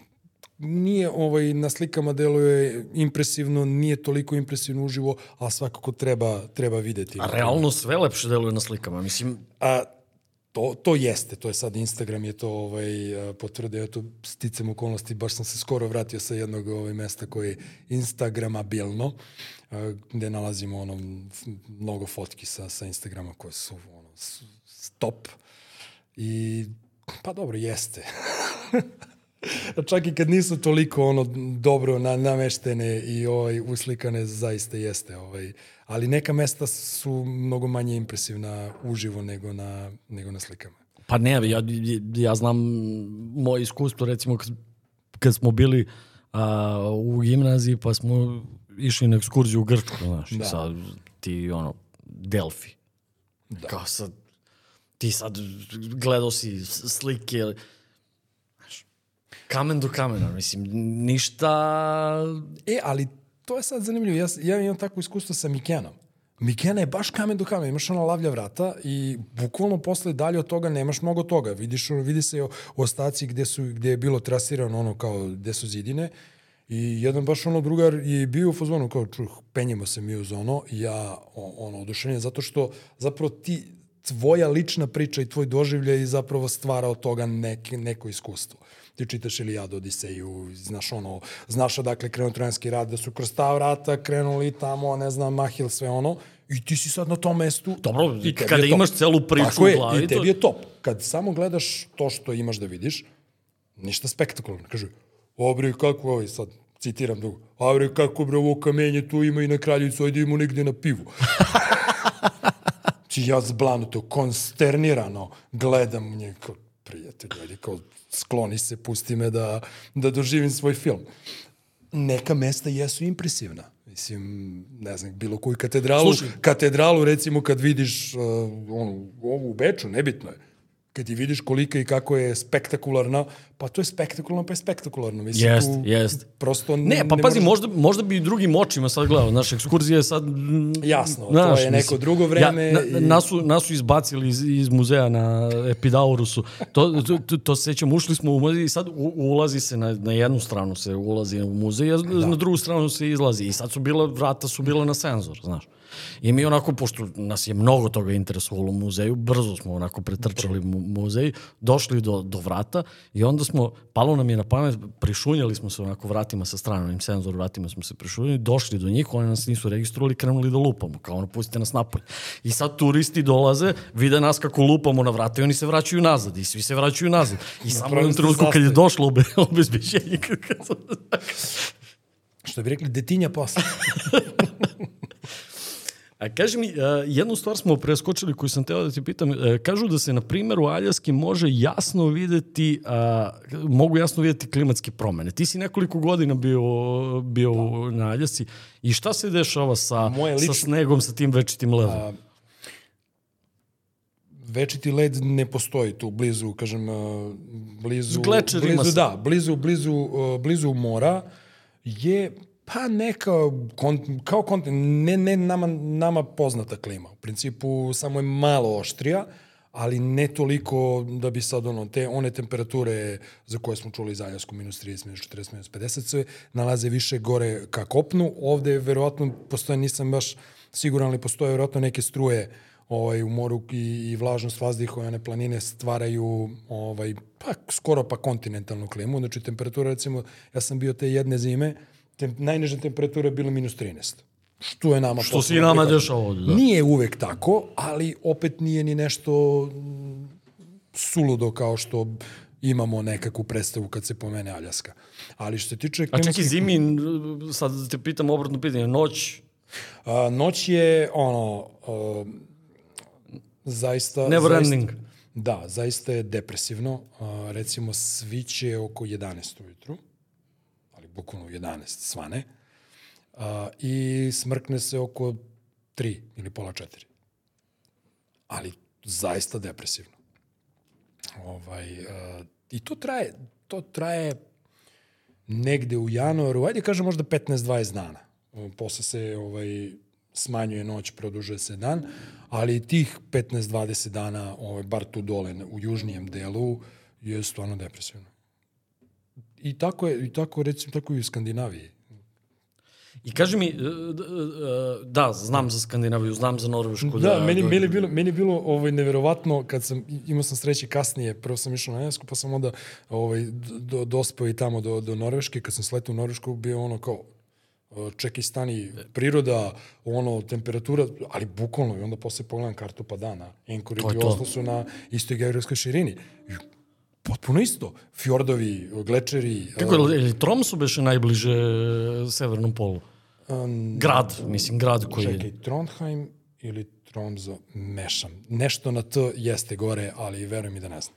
Nije ovaj, na slikama deluje impresivno, nije toliko impresivno uživo, ali svakako treba, treba videti. A realno sve lepše deluje na slikama. Mislim, A, to, to jeste, to je sad Instagram je to ovaj, potvrdio, eto, sticam okolnosti, baš sam se skoro vratio sa jednog ovaj, mesta koje je Instagramabilno, gde nalazimo ono, mnogo fotki sa, sa Instagrama koje su ono, stop i pa dobro, jeste. Čak i kad nisu toliko ono dobro na, nameštene i ovaj uslikane zaista jeste ovaj ali neka mesta su mnogo manje impresivna uživo nego na nego na slikama. Pa ne, ja, ja znam moje iskustvo, recimo kad, kad smo bili a, u gimnaziji pa smo išli na ekskurziju u Grčku, znaš, da. sad ti ono, Delfi. Da. Kao sad, ti sad gledao si slike, znaš, kamen do kamena, mislim, ništa... E, ali to je sad zanimljivo. Ja, ja imam takvo iskustvo sa Mikenom. Mikena je baš kamen do kamena, imaš ona lavlja vrata i bukvalno posle dalje od toga nemaš mnogo toga. Vidiš, vidi se o, ostaci gde, su, gde je bilo trasirano ono kao gde su zidine i jedan baš ono drugar je bio u fazonu kao čuh, penjemo se mi uz ono ja ono oduševljen zato što zapravo ti tvoja lična priča i tvoj doživljaj zapravo stvara od toga neke, neko iskustvo. Ti čitaš Ilijadu, Odiseju, znaš ono, znaš odakle krenuo trojanski rad, da su kroz ta vrata krenuli tamo, ne znam, Mahil, sve ono, i ti si sad na tom mestu. Dobro, i kada je top. imaš celu priču Tako u je, glavi, i to- tebi je top. Kad samo gledaš to što imaš da vidiš, ništa spektakularno. Kaže, a bre, kako ovaj sad, citiram drugo, a bre, kako bre, ovo kamenje tu ima i na kraljicu, ajde idemo negde na pivu. Či ja zblanuto, konsternirano gledam u njega kao, prijatelj, ajde, kao, skloni se, pusti me da, da doživim svoj film. Neka mesta jesu impresivna. Mislim, ne znam, bilo koju katedralu, Slušaj. katedralu recimo kad vidiš uh, onu, ovu u Beču, nebitno je, kad ti vidiš kolika i kako je spektakularna, pa to je spektakularno, pa je spektakularno. Mislim, Jest, tu jest. Prosto Ne, pa pazi, možeš- možda, možda bi i drugim očima sad gledao. Naš ekskurzija je sad... Jasno, to je neko drugo vreme Ja, na, i- nas, su, nas su izbacili iz, iz muzeja na Epidaurusu. To, to, to, to se sećam, ušli smo u muzej i sad u, ulazi se na, na jednu stranu se ulazi u muzej, a Da. na drugu stranu se izlazi. I sad su bila, vrata su bila na senzor, znaš. I mi onako, pošto nas je mnogo toga interesovalo u muzeju, brzo smo onako pretrčali mu, muzej, došli do, do vrata i onda smo, palo nam je na pamet, prišunjali smo se onako vratima sa strane, onim senzor vratima smo se prišunjali, došli do njih, oni nas nisu registrovali, krenuli da lupamo, kao ono, pustite nas napolje. I sad turisti dolaze, vide nas kako lupamo na vrata i oni se vraćaju nazad i svi se vraćaju nazad. I samo u jednom trenutku kad je došlo obe, obezbeđenje, kad, kad, Što bi rekli, detinja posle. A kaži mi, uh, jednu stvar smo preskočili koju sam teo da ti pitam. Uh, kažu da se na primjeru Aljaski može jasno videti, mogu jasno videti klimatske promene. Ti si nekoliko godina bio, bio na Aljasci i šta se dešava sa, Moje sa snegom, sa tim večitim ledom? večiti led ne postoji tu blizu, kažem, uh, blizu... Glečer ima blizu, se. da, blizu, blizu, blizu mora je pa neka, kon, kao kontinent, ne, ne nama, nama poznata klima. U principu samo je malo oštrija, ali ne toliko da bi sad ono, te, one temperature za koje smo čuli iz Aljasku, minus 30, minus 40, minus 50, se nalaze više gore ka kopnu. Ovde verovatno postoje, nisam baš siguran, ali postoje verovatno neke struje ovaj, u moru i, i vlažnost one planine stvaraju ovaj, pa skoro pa kontinentalnu klimu. Znači temperatura recimo, ja sam bio te jedne zime, tem, najniža temperatura je bila minus 13. što je nama Što se i nama dešava ovde, da. Nije uvek tako, ali opet nije ni nešto suludo kao što imamo nekakvu predstavu kad se pomene Aljaska. Ali što se tiče A čekaj, klimatskih... zimi, sad te pitam obratno pitanje, noć, A, noć je, ono, a, zaista... Never zaista, ending. Da, zaista je depresivno. A, recimo, sviće oko 11 ujutru, bukvalno u 11 svane, a, i smrkne se oko 3 ili pola 4. Ali zaista depresivno. Ovaj, a, I to traje, to traje negde u januaru, ajde kažem možda 15-20 dana. O, Posle se ovaj, smanjuje noć, produžuje se dan, ali tih 15-20 dana, ovaj, bar tu dole u južnijem delu, je stvarno depresivno. I tako je, i tako recimo, tako i u Skandinaviji. I kaži mi, e, e, da, znam za Skandinaviju, znam za Norvešku. Da, meni, meni, je bilo, meni je bilo ovaj, neverovatno kad sam, imao sam sreće kasnije, prvo sam išao na Englesku, pa sam onda ovaj, do, dospeo i tamo do, do Norveške, kad sam sletao u Norvešku, bio ono kao, e, čekaj stani, priroda, ono, temperatura, ali bukvalno, i onda posle pogledam kartu pa da, na Anchorage To je i. Oslo su na istoj geografskoj širini. I potpuno isto. Fjordovi, glečeri. Kako je, je li Tromsu beše najbliže severnom polu? Um, Grad, mislim, grad koji je... Čekaj, Trondheim ili Tromzo, mešam. Nešto na T jeste gore, ali veruj mi da ne znam.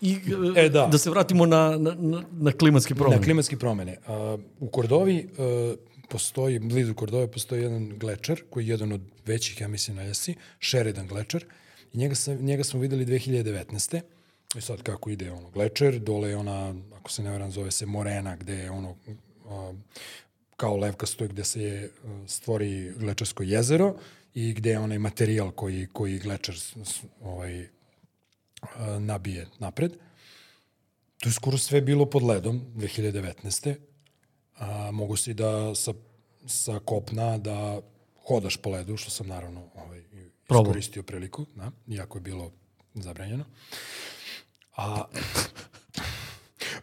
I, E, da. da se vratimo na, na, na, na klimatske promene. Na klimatske promene. Uh, u Kordovi uh, postoji, blizu Kordove postoji jedan glečer, koji je jedan od većih, ja mislim, na ljesi, Sheridan glečer. I njega, sam, njega smo videli 2019. I sad kako ide ono glečer, dole je ona, ako se ne varam, zove se Morena, gde je ono uh, kao levkasto gde se je, uh, stvori glečarsko jezero i gde je onaj materijal koji, koji glečar ovaj, uh, nabije napred. To je skoro sve bilo pod ledom 2019. A, mogu si da sa, sa kopna da hodaš po ledu, što sam naravno ovaj, iskoristio priliku, da, iako je bilo zabranjeno. A,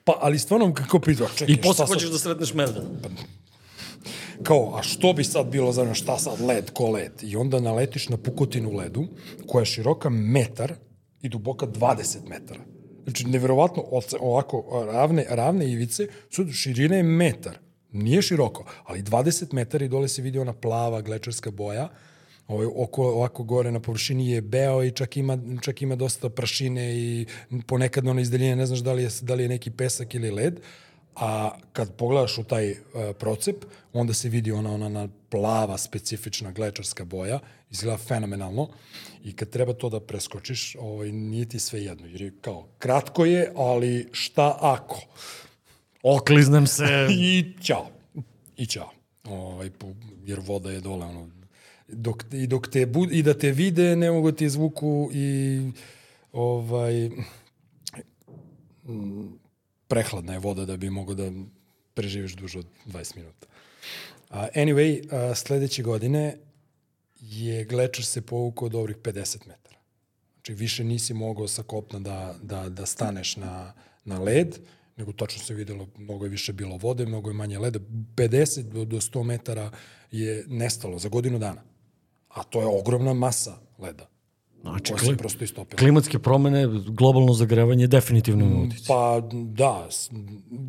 pa, ali stvarno kako pitao, čekaj, I posle hoćeš da sretneš medveda. kao, a što bi sad bilo za šta sad led, ko led? I onda naletiš na pukotinu ledu, koja je široka metar i duboka 20 metara. Znači, neverovatno, oce- ovako, ravne, ravne ivice su širine je metar. Nije široko, ali 20 metara i dole se vidi ona plava glečarska boja. Ovaj, oko, ovako gore na površini je beo i čak ima, čak ima dosta prašine i ponekad na ono iz daljine ne znaš da li je, da li je neki pesak ili led. A kad pogledaš u taj uh, procep, onda se vidi ona, ona, ona plava, specifična glečarska boja, izgleda fenomenalno. I kad treba to da preskočiš, ovaj, nije ti sve jedno. Jer je kao, kratko je, ali šta ako? Okliznem se. I ćao. I ćao. Ovaj, jer voda je dole, ono, dok, i dok te bud, i da te vide, ne mogu ti zvuku i ovaj, prehladna je voda da bi mogo da preživiš duže od 20 minuta. A, anyway, a, sledeće godine je glečar se povukao dobrih 50 metara. Znači, više nisi mogao sa kopna da, da, da staneš na, na led, nego tačno se videlo, mnogo je više bilo vode, mnogo je manje leda. 50 do, do 100 metara je nestalo za godinu dana. A to je ogromna masa leda. Znači, koja se prosto istopila. klimatske promene, globalno zagrevanje definitivno ima utjecaj. Pa da,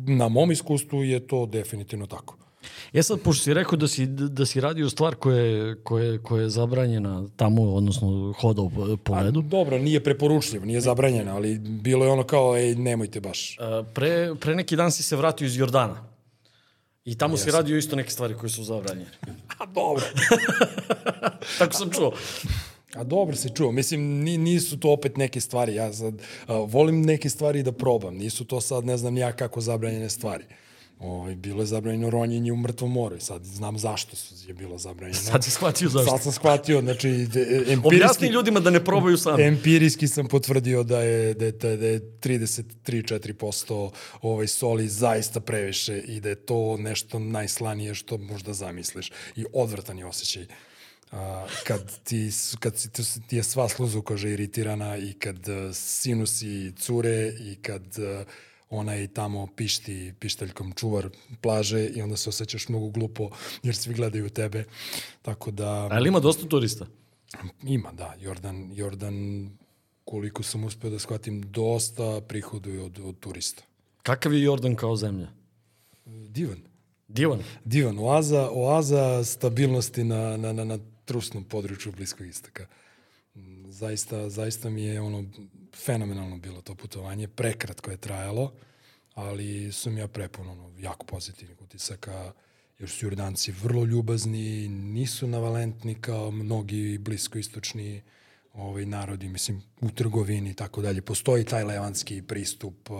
na mom iskustvu je to definitivno tako. E sad, pošto si rekao da si, da si radio stvar koja je, koja, je- koja je zabranjena tamo, odnosno hodao po, ledu, Dobro, nije preporučljiv, nije zabranjeno, ali bilo je ono kao, ej, nemojte baš. a, pre, pre neki dan si se vratio iz Jordana. I tamo si radio isto neke stvari koje su zabranjene. A dobro. Tako sam čuo. A dobro se čuo. Mislim, ni, nisu to opet neke stvari. Ja sad a, volim neke stvari da probam. Nisu to sad, ne znam ja kako zabranjene stvari. Ovaj, bilo je zabranjeno ronjenje u mrtvom moru. i Sad znam zašto su- je bilo zabranjeno. Sad si shvatio zašto. Sad sam shvatio, znači, de- empirijski, Objasni ljudima da ne probaju sami. empirijski sam potvrdio da je, da je, da je, da je 33-4% ovaj soli zaista previše i da je to nešto najslanije što možda zamisliš. I odvratan je osjećaj. A, kad ti, kad si, tu ti je sva sluzukoža iritirana i kad uh, sinusi cure i kad uh, onaj tamo pišti pišteljkom čuvar plaže i onda se osjećaš mnogo glupo jer svi gledaju tebe. Tako da... Ali ima dosta turista? Ima, da. Jordan, Jordan koliko sam uspeo da shvatim, dosta prihoduje od, od turista. Kakav je Jordan kao zemlja? Divan. Divan? Divan. Oaza, oaza stabilnosti na, na, na, na trusnom području Bliskog istoka. Zaista, zaista mi je ono fenomenalno bilo to putovanje. Prekratko je trajalo, ali sam ja prepun ono, jako pozitivnih utisaka, jer su Jordanci vrlo ljubazni, nisu navalentni kao mnogi bliskoistočni ovaj, narodi, mislim, u trgovini i tako dalje. Postoji taj levanski pristup uh,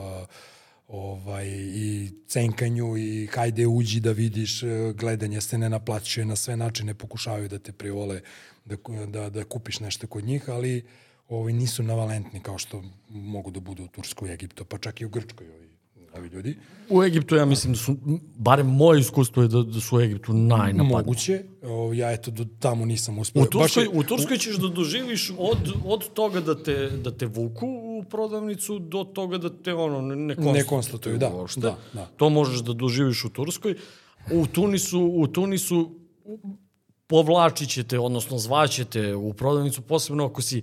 ovaj, i cenkanju i hajde uđi da vidiš, uh, gledanje se ne naplaćuje, na sve načine pokušavaju da te privole da, da, da kupiš nešto kod njih, ali ovaj, nisu navalentni kao što mogu da budu u Turskoj i Egiptu, pa čak i u Grčkoj ovi, ovi ljudi. U Egiptu ja mislim da su, barem moje iskustvo je da, da su u Egiptu najnapadniji. Moguće, o, ja eto do tamo nisam uspeo. U Turskoj, je, u Turskoj ćeš da doživiš od, od toga da te, da te vuku u prodavnicu do toga da te ono ne konstatuju. Ne konstatuju, da, da, da. To možeš da doživiš u Turskoj. U Tunisu, u Tunisu povlačit ćete, odnosno zvaćete u prodavnicu, posebno ako si,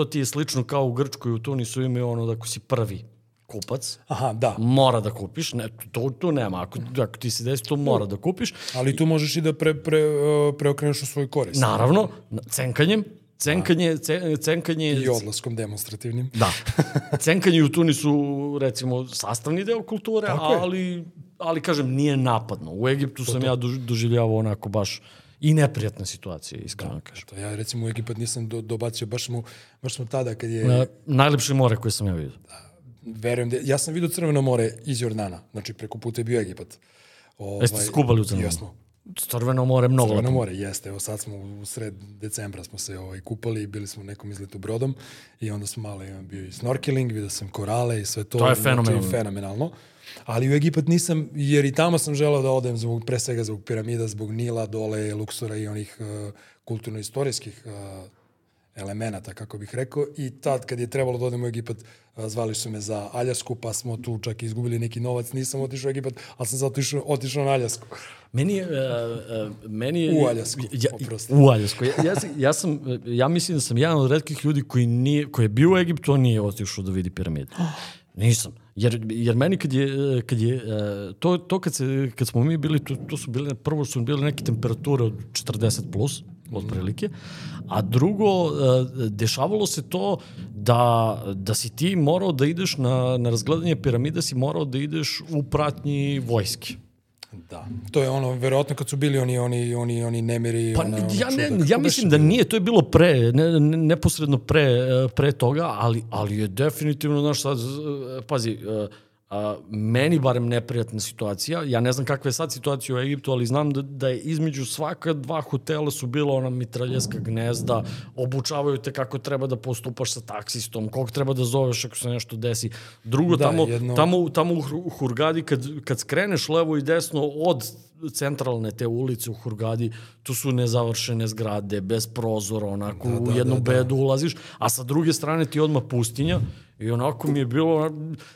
to ti je slično kao u Grčkoj, u Tunisu imaju ono da ako si prvi kupac, Aha, da. mora da kupiš, ne, to, to nema, ako, ako ti se desi, to mora da kupiš. Ali tu možeš i da pre, pre, uh, preokreneš u svoj korist. Naravno, cenkanjem, cenkanje, cenkanje... I odlaskom demonstrativnim. Da. Cenkanje u Tunisu, recimo, sastavni deo kulture, ali, ali, kažem, nije napadno. U Egiptu to, sam to. ja doživljavao onako baš i neprijatna situacija, iskreno da, kažem. To ja recimo u Egipat nisam do, dobacio, baš smo, baš smo tada kad je... Na, najlepše more koje sam ja vidio. Da, verujem da, ja sam vidio Crveno more iz Jordana, znači preko puta je bio Egipat. Ovaj, Jeste skubali u Crveno? Jesmo. Crveno more mnogo Crveno lepo. more, jeste. Evo sad smo u sred decembra smo se ovaj, kupali bili smo u nekom izletu brodom i onda smo malo bio i snorkeling, vidio sam korale i sve to. To je fenomenalno. Znači, fenomenalno. Ali u Egipat nisam, jer i tamo sam želeo da odem zbog, pre svega zbog piramida, zbog Nila, dole, Luksora i onih uh, kulturno-istorijskih uh, elemenata, kako bih rekao. I tad, kad je trebalo da odem u Egipat, zvali su me za Aljasku, pa smo tu čak izgubili neki novac. Nisam otišao u Egipat, ali sam zato išao, otišao na Aljasku. Meni je... Uh, uh, meni je u Aljasku, ja, U Aljasku. Ja, ja, ja, sam, ja mislim da sam jedan od redkih ljudi koji, nije, koji je bio u Egiptu, on nije otišao da vidi piramide. Nisam. Jer, jer meni kad je, kad je to, to kad, se, kad smo mi bili, to, to su bile, prvo su bile neke temperature od 40 plus, otprilike. A drugo, e, dešavalo se to da, da si ti morao da ideš na, na razgledanje piramida, si morao da ideš u pratnji vojske. Da. To je ono, verovatno kad su bili oni, oni, oni, oni nemiri... Pa, ona, ja, ne, ja mislim da nije, to je bilo pre, ne, ne, neposredno pre, pre toga, ali, ali je definitivno, znaš, sad, pazi, uh, a, meni barem neprijatna situacija. Ja ne znam kakva je sad situacija u Egiptu, ali znam da, da je između svaka dva hotela su bila ona mitraljeska gnezda, obučavaju te kako treba da postupaš sa taksistom, kog treba da zoveš ako se nešto desi. Drugo, da, tamo, jedno... tamo, tamo u Hurgadi, kad, kad skreneš levo i desno od centralne te ulice u Hurgadi, tu su nezavršene zgrade, bez prozora, onako da, da, u jednu da, da. bedu ulaziš, a sa druge strane ti odmah pustinja i onako mi je bilo,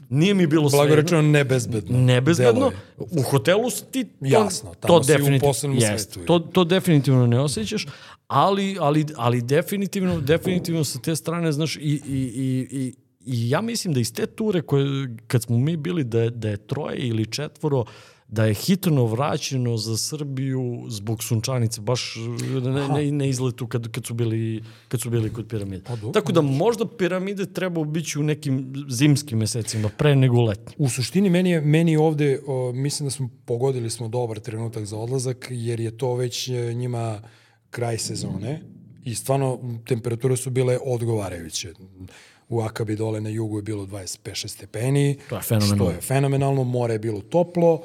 nije mi bilo sve. Blago rečeno nebezbedno. Nebezbedno. U hotelu ti to, Jasno, tamo to si definitiv, u posebnom jest, svetu. To, to definitivno ne osjećaš, ali, ali, ali definitivno, definitivno sa te strane, znaš, i, i, i, i I ja mislim da iz te ture koje, kad smo mi bili, da, da je troje ili četvoro uh, da je hitno vraćeno za Srbiju zbog sunčanice, baš ne, ne, ne izletu kad, kad, su bili, kad su bili kod piramide. Pa, dobro, Tako da možda piramide treba ubići u nekim zimskim mesecima, pre nego letnji. U suštini meni, je, meni ovde, o, mislim da smo pogodili smo dobar trenutak za odlazak, jer je to već e, njima kraj sezone i stvarno temperature su bile odgovarajuće. U Akabi dole na jugu je bilo 25 stepeni, to je fenomenalno. što je fenomenalno, more je bilo toplo,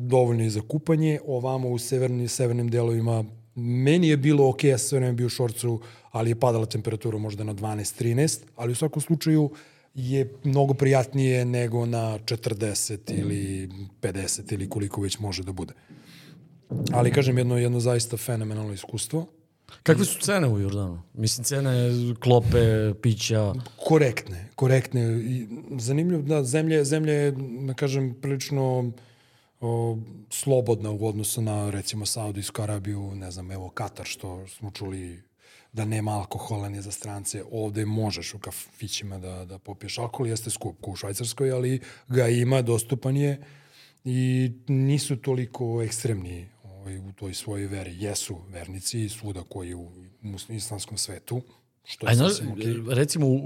dovoljno i za kupanje. Ovamo u severni, severnim delovima meni je bilo ok, ja sam sve bio u šorcu, ali je padala temperatura možda na 12-13, ali u svakom slučaju je mnogo prijatnije nego na 40 ili 50 ili koliko već može da bude. Ali kažem jedno jedno zaista fenomenalno iskustvo Kakve su cene u Jordanu? Mislim, cene klope, pića... Korektne, korektne. Zanimljivo, da, zemlje, zemlje je, da kažem, prilično o, slobodna u odnosu na, recimo, Saudijsku Arabiju, ne znam, evo, Katar, što smo čuli da nema alkohola ni za strance. Ovde možeš u kafićima da, da popiješ alkohol, jeste skup u Švajcarskoj, ali ga ima, dostupan je i nisu toliko ekstremni ovaj, u toj svojoj veri. Jesu vernici svuda koji u islamskom svetu, što je A znaš, sasvim okej. recimo, u,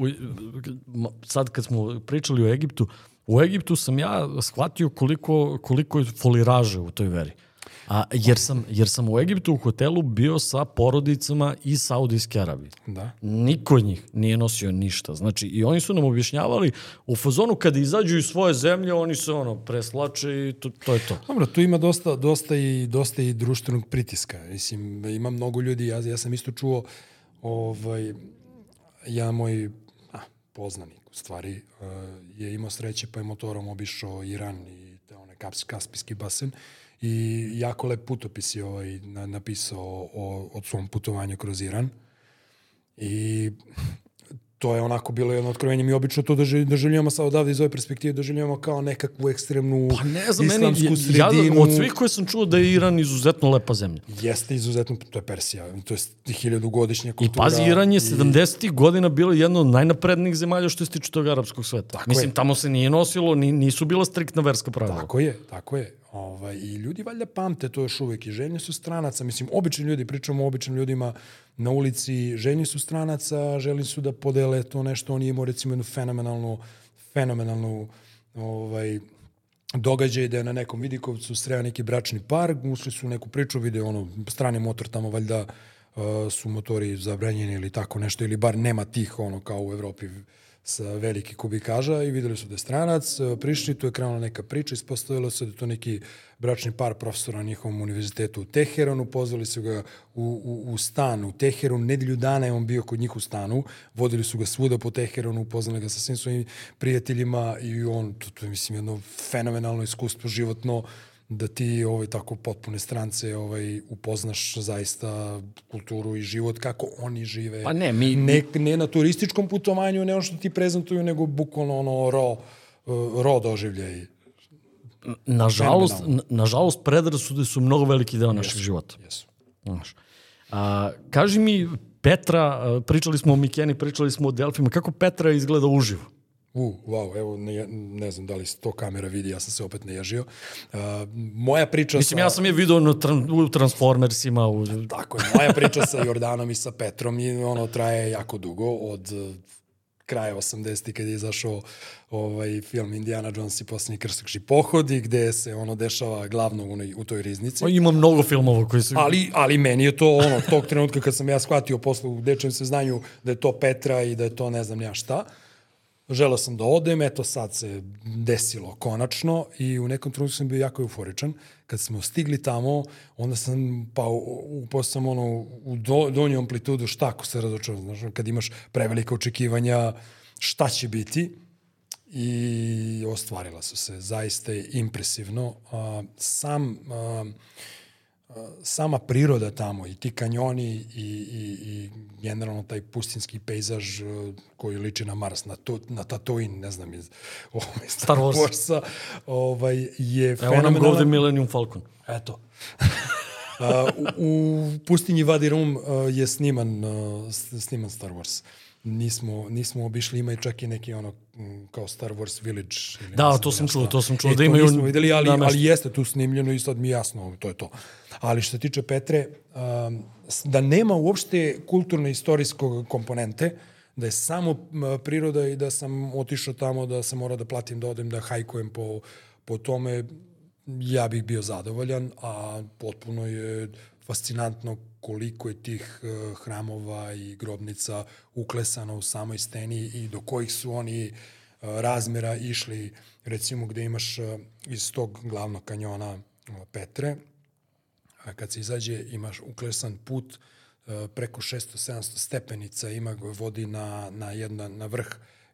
sad kad smo pričali o Egiptu, u Egiptu sam ja shvatio koliko, koliko je foliraže u toj veri. A, jer, sam, jer sam u Egiptu u hotelu bio sa porodicama iz Saudijske Arabije. Da. Niko od njih nije nosio ništa. Znači, i oni su nam objašnjavali u fazonu kada izađu iz svoje zemlje, oni se ono preslače i to, to je to. Dobro, tu ima dosta, dosta, i, dosta i društvenog pritiska. Mislim, ima mnogo ljudi, ja, ja sam isto čuo, ovaj, ja moj a, poznanik, u stvari, uh, je imao sreće pa je motorom obišao Iran i te one Kaps, Kaspijski basen i jako lep putopis je ovaj, na, napisao o, o svom putovanju kroz Iran. I to je onako bilo jedno otkrovenje. Mi obično to doživljamo, doživljamo sa odavde iz ove perspektive, doživljavamo kao nekakvu ekstremnu Pa ne znam, meni, islamsku ja, sredinu. od svih koje sam čuo da je Iran izuzetno lepa zemlja. Jeste izuzetno, to je Persija, to je hiljadugodišnja I kultura. pazi, Iran je i- 70. godina bilo jedno od najnaprednijih zemalja što se tiče tog arapskog sveta. Tako Mislim, je. tamo se nije nosilo, ni, nisu bila striktna verska pravila. Tako je, tako je. Ovaj, I ljudi valjda pamte to još uvek i ženje su stranaca. Mislim, obični ljudi, pričamo o običnim ljudima na ulici, ženje su stranaca, želi su da podele to nešto. On je imao recimo jednu fenomenalnu, fenomenalnu ovaj, događaj da je na nekom vidikovcu sreo neki bračni par, ušli su u neku priču, vide ono, strani motor tamo valjda uh, su motori zabranjeni ili tako nešto, ili bar nema tih ono kao u Evropi sa veliki kubikaža i videli su da je stranac, uh, prišli, tu je krenula neka priča, ispostavilo se da to neki bračni par profesora na njihovom univerzitetu u Teheranu, pozvali su ga u, u, u stan u Teheranu, nedelju dana je on bio kod njih u stanu, vodili su ga svuda po Teheranu, upoznali ga sa svim svojim prijateljima i on, to, to je mislim jedno fenomenalno iskustvo životno, da ti ovaj tako potpune strance ovaj upoznaš zaista kulturu i život kako oni žive. Pa ne, mi- ne, ne na turističkom putovanju, ne ono što ti prezentuju, nego bukvalno ono ro uh, ro doživljaj. Nažalost, na- nažalost, predrasude su mnogo veliki deo našeg života. Jesu. Znaš. A, kaži mi, Petra, a, pričali smo o Mikeni, pričali smo o Delfima, kako Petra izgleda uživo? U, wow, evo, ne, ne znam da li se to kamera vidi, ja sam se opet naježio. Uh, moja priča Mislim, sa... ja sam je vidio na tran, u Transformersima. U, Tako je, moja priča sa Jordanom i sa Petrom i ono traje jako dugo, od uh, kraja 80. kad je izašao ovaj film Indiana Jones i posljednji krstaški pohodi, gde se ono dešava glavno u, onoj- u toj riznici. ima mnogo filmova koji su... Ali, ali meni je to ono, tog trenutka kad sam ja shvatio posle u dečem se znanju da je to Petra i da je to ne znam ja šta, želeo sam da odem, eto sad se desilo konačno i u nekom trenutku sam bio jako euforičan. Kad smo stigli tamo, onda sam, pa upao sam ono, u do, donju amplitudu šta ako se razočaram, znaš, kad imaš prevelike očekivanja šta će biti i ostvarila su se. Zaista impresivno. A, sam, a, sama priroda tamo i ti kanjoni i, i, i generalno taj pustinski pejzaž uh, koji liči na Mars, na, to, na Tatooine, ne znam, iz ovaj, Star Wars. Warsa, ovaj, je Evo nam fenomenalan. Golden Millennium Falcon. Eto. Uh, u, u pustinji Vadi Rum uh, je sniman, uh, sniman Star Wars. Nismo, nismo obišli, ima i čak i neki ono kao Star Wars Village. Ili Da, to sam čuo, to sam čuo, E, da imaju nismo videli, ali, nameštaj. ali jeste tu snimljeno i sad mi jasno, to je to. Ali što se tiče Petre, um, da nema uopšte kulturno-istorijskog komponente, da je samo priroda i da sam otišao tamo, da sam morao da platim, da odem, da hajkujem po, po tome, ja bih bio zadovoljan, a potpuno je fascinantno koliko je tih uh, hramova i grobnica uklesano u samoj steni i do kojih su oni uh, razmera išli, recimo gde imaš uh, iz tog glavnog kanjona Petre, a kad se izađe imaš uklesan put preko 600-700 stepenica ima vodi na, na, jedna, na vrh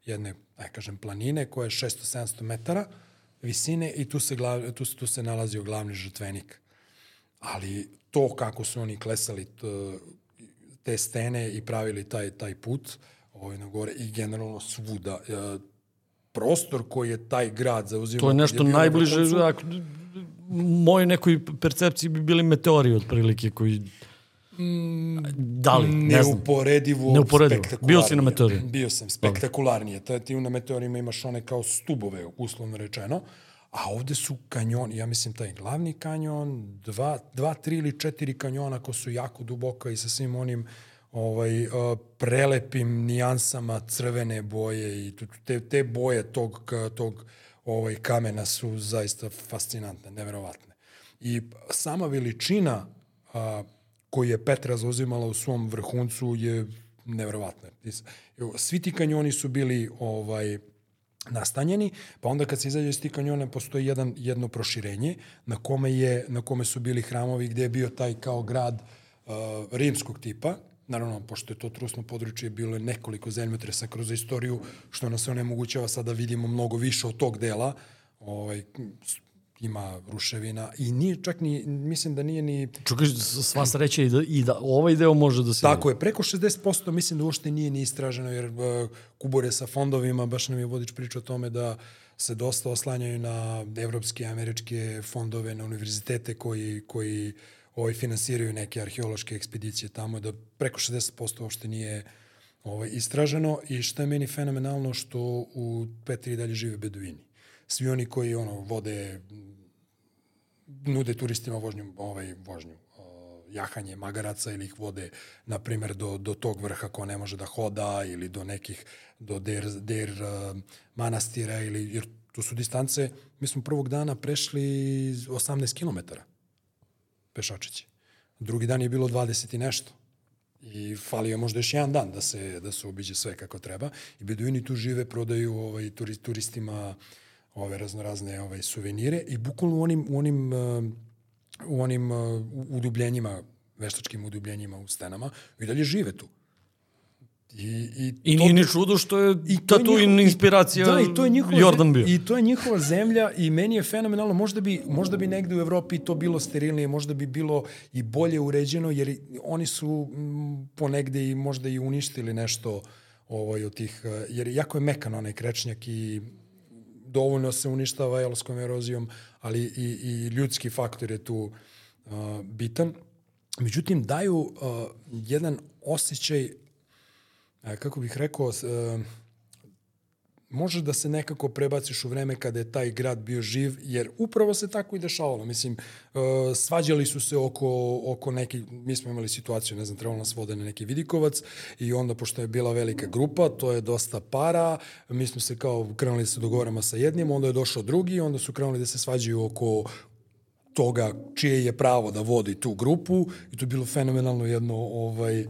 jedne, aj kažem, planine koja je 600-700 metara visine i tu se, glav, tu, tu se nalazio glavni žrtvenik. Ali to kako su oni klesali, te stene i pravili taj, taj put ovaj, na gore i generalno svuda. E, prostor koji je taj grad zauzimao... To je nešto je najbliže, ako, moj nekoj percepciji bi bili meteori otprilike koji da li, ne znam. Neuporedivo, Neuporedivo. Bio si na meteoriju? Bio sam, spektakularnije. Ta, ti na meteorima imaš one kao stubove, uslovno rečeno, a ovde su kanjoni, ja mislim taj glavni kanjon, dva, dva tri ili četiri kanjona ko su jako duboka i sa svim onim ovaj, uh, prelepim nijansama crvene boje i te, te boje tog, tog ovaj, kamena su zaista fascinantne, neverovatne. I sama veličina a, koju je Petra zauzimala u svom vrhuncu je neverovatna. Svi ti kanjoni su bili ovaj, nastanjeni, pa onda kad se izađe iz tih kanjona postoji jedan, jedno proširenje na kome, je, na kome su bili hramovi gde je bio taj kao grad uh, rimskog tipa, Naravno, pošto je to trusno područje, bilo je nekoliko zemljotresa kroz istoriju, što nas onemogućava sada da vidimo mnogo više od tog dela. Ovaj, ima ruševina i nije čak ni, mislim da nije ni... Čekaj, sva sreća i da, i da ovaj deo može da se... Tako je, preko 60% mislim da uopšte nije ni istraženo, jer uh, kubore sa fondovima, baš nam je vodič priča o tome da se dosta oslanjaju na evropske i američke fondove, na univerzitete koji, koji ovaj, finansiraju neke arheološke ekspedicije tamo, da preko 60% uopšte nije ovaj, istraženo i što je meni fenomenalno što u Petri dalje žive beduini. Svi oni koji ono vode nude turistima vožnju, ovaj, vožnju jahanje magaraca ili ih vode, na primer, do, do tog vrha ko ne može da hoda ili do nekih, do der, der uh, manastira ili, jer tu su distance, mi smo prvog dana prešli 18 kilometara pešačići. Drugi dan je bilo 20 i nešto. I falio je možda još jedan dan da se, da se obiđe sve kako treba. I beduini tu žive, prodaju ovaj, turistima ove raznorazne ovaj, suvenire i bukvalno u onim, u onim, uh, u onim uh, udubljenjima, veštačkim udubljenjima u stenama i dalje žive tu. I, i, I nije ni čudo što je i Tatooine inspiracija da, i to je njihova, Jordan bio. I to je njihova zemlja i meni je fenomenalno. Možda bi, možda bi negde u Evropi to bilo sterilnije, možda bi bilo i bolje uređeno, jer oni su m, ponegde i možda i uništili nešto ovaj, od tih, jer jako je mekan onaj krečnjak i dovoljno se uništava jeloskom erozijom, ali i, i ljudski faktor je tu uh, bitan. Međutim, daju uh, jedan osjećaj kako bih rekao, e, možeš da se nekako prebaciš u vreme kada je taj grad bio živ, jer upravo se tako i dešavalo. Mislim, e, svađali su se oko, oko neki, mi smo imali situaciju, ne znam, trebalo nas vode na neki vidikovac i onda, pošto je bila velika grupa, to je dosta para, mi smo se kao krenuli da se sa jednim, onda je došao drugi, onda su krenuli da se svađaju oko toga čije je pravo da vodi tu grupu i to je bilo fenomenalno jedno ovaj,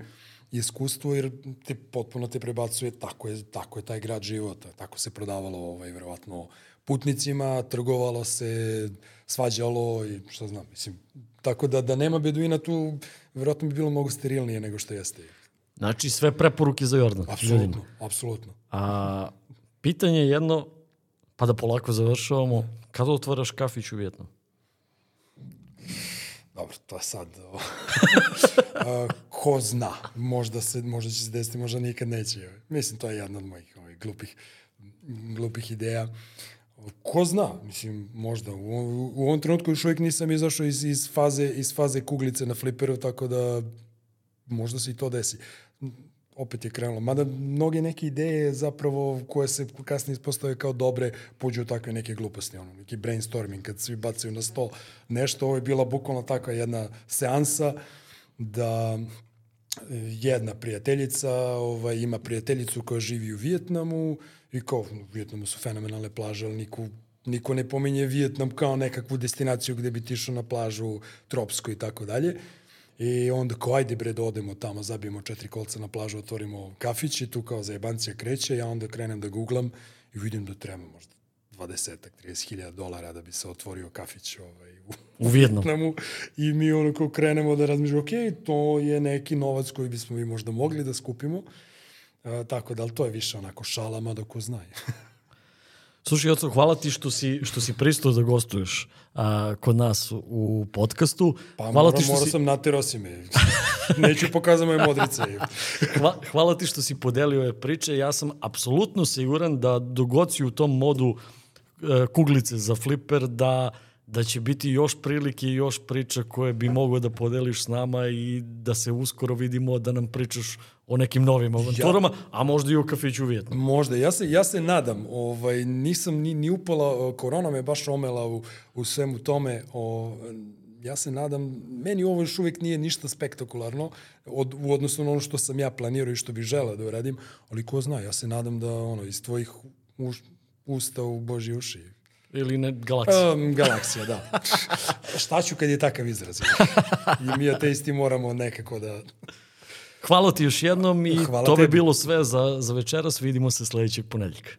iskustvo jer te potpuno te prebacuje tako je tako je taj grad života tako se prodavalo ovaj verovatno putnicima trgovalo se svađalo i šta znam mislim tako da da nema beduina tu verovatno bi bilo mnogo sterilnije nego što jeste. Znači sve preporuke za Jordan apsolutno apsolutno. A pitanje je jedno pa da polako završavamo kada otvaraš kafić u Vjetnamu Dobro, to sad... uh, ko zna, možda, se, možda će se desiti, možda nikad neće. Mislim, to je jedna od mojih ovih glupih, glupih ideja. Ko zna, mislim, možda. U, u ovom trenutku još uvijek nisam izašao iz, iz, faze, iz faze kuglice na fliperu, tako da možda se i to desi opet je krenulo. Mada mnoge neke ideje zapravo koje se kasnije ispostave kao dobre pođu u takve neke gluposti, ono, neki brainstorming kad svi bacaju na sto nešto, ovo je bila bukvalno takva jedna seansa da jedna prijateljica ovaj, ima prijateljicu koja živi u Vijetnamu i kao u Vijetnamu su fenomenalne plaže, ali niko, niko ne pominje Vijetnam kao nekakvu destinaciju gde bi ti išao na plažu tropsku i tako dalje. I onda kao, ajde bre da odemo tamo, zabijemo četiri kolca na plažu, otvorimo kafić i tu kao zajebancija kreće, ja onda krenem da googlam i vidim da treba možda 20-ak, 30 hiljada dolara da bi se otvorio kafić ovaj, u, u Vjetnamu. I mi ono kao krenemo da razmišljamo, ok, to je neki novac koji bismo mi možda mogli da skupimo. A, tako da, ali to je više onako šalama da ko znaju. Slušaj, Joco, hvala ti što si, što si pristao da gostuješ a, kod nas u podcastu. Pa hvala moram, ti što morao si, sam naterao si me. Neću pokazati moje modrice. hva, hvala ti što si podelio ove priče. Ja sam apsolutno siguran da dogod si u tom modu e, kuglice za fliper, da da će biti još prilike i još priča koje bi mogao da podeliš s nama i da se uskoro vidimo da nam pričaš o nekim novim avanturama, ja. a možda i o kafiću u Vjetnamu. Možda, ja se, ja se nadam, ovaj, nisam ni, ni upala, korona me baš omela u, u svemu tome, o, ja se nadam, meni ovo još uvijek nije ništa spektakularno od, u odnosu na ono što sam ja planirao i što bih želeo da uradim, ali ko zna, ja se nadam da ono, iz tvojih uš, usta u Božji uši Ili ne, galaksija. Um, galaksija, da. Šta ću kad je takav izraz? I mi ateisti moramo nekako da... Hvala ti još jednom i Hvala to bi tebi. bilo sve za, za večeras. Vidimo se sledećeg ponedljika.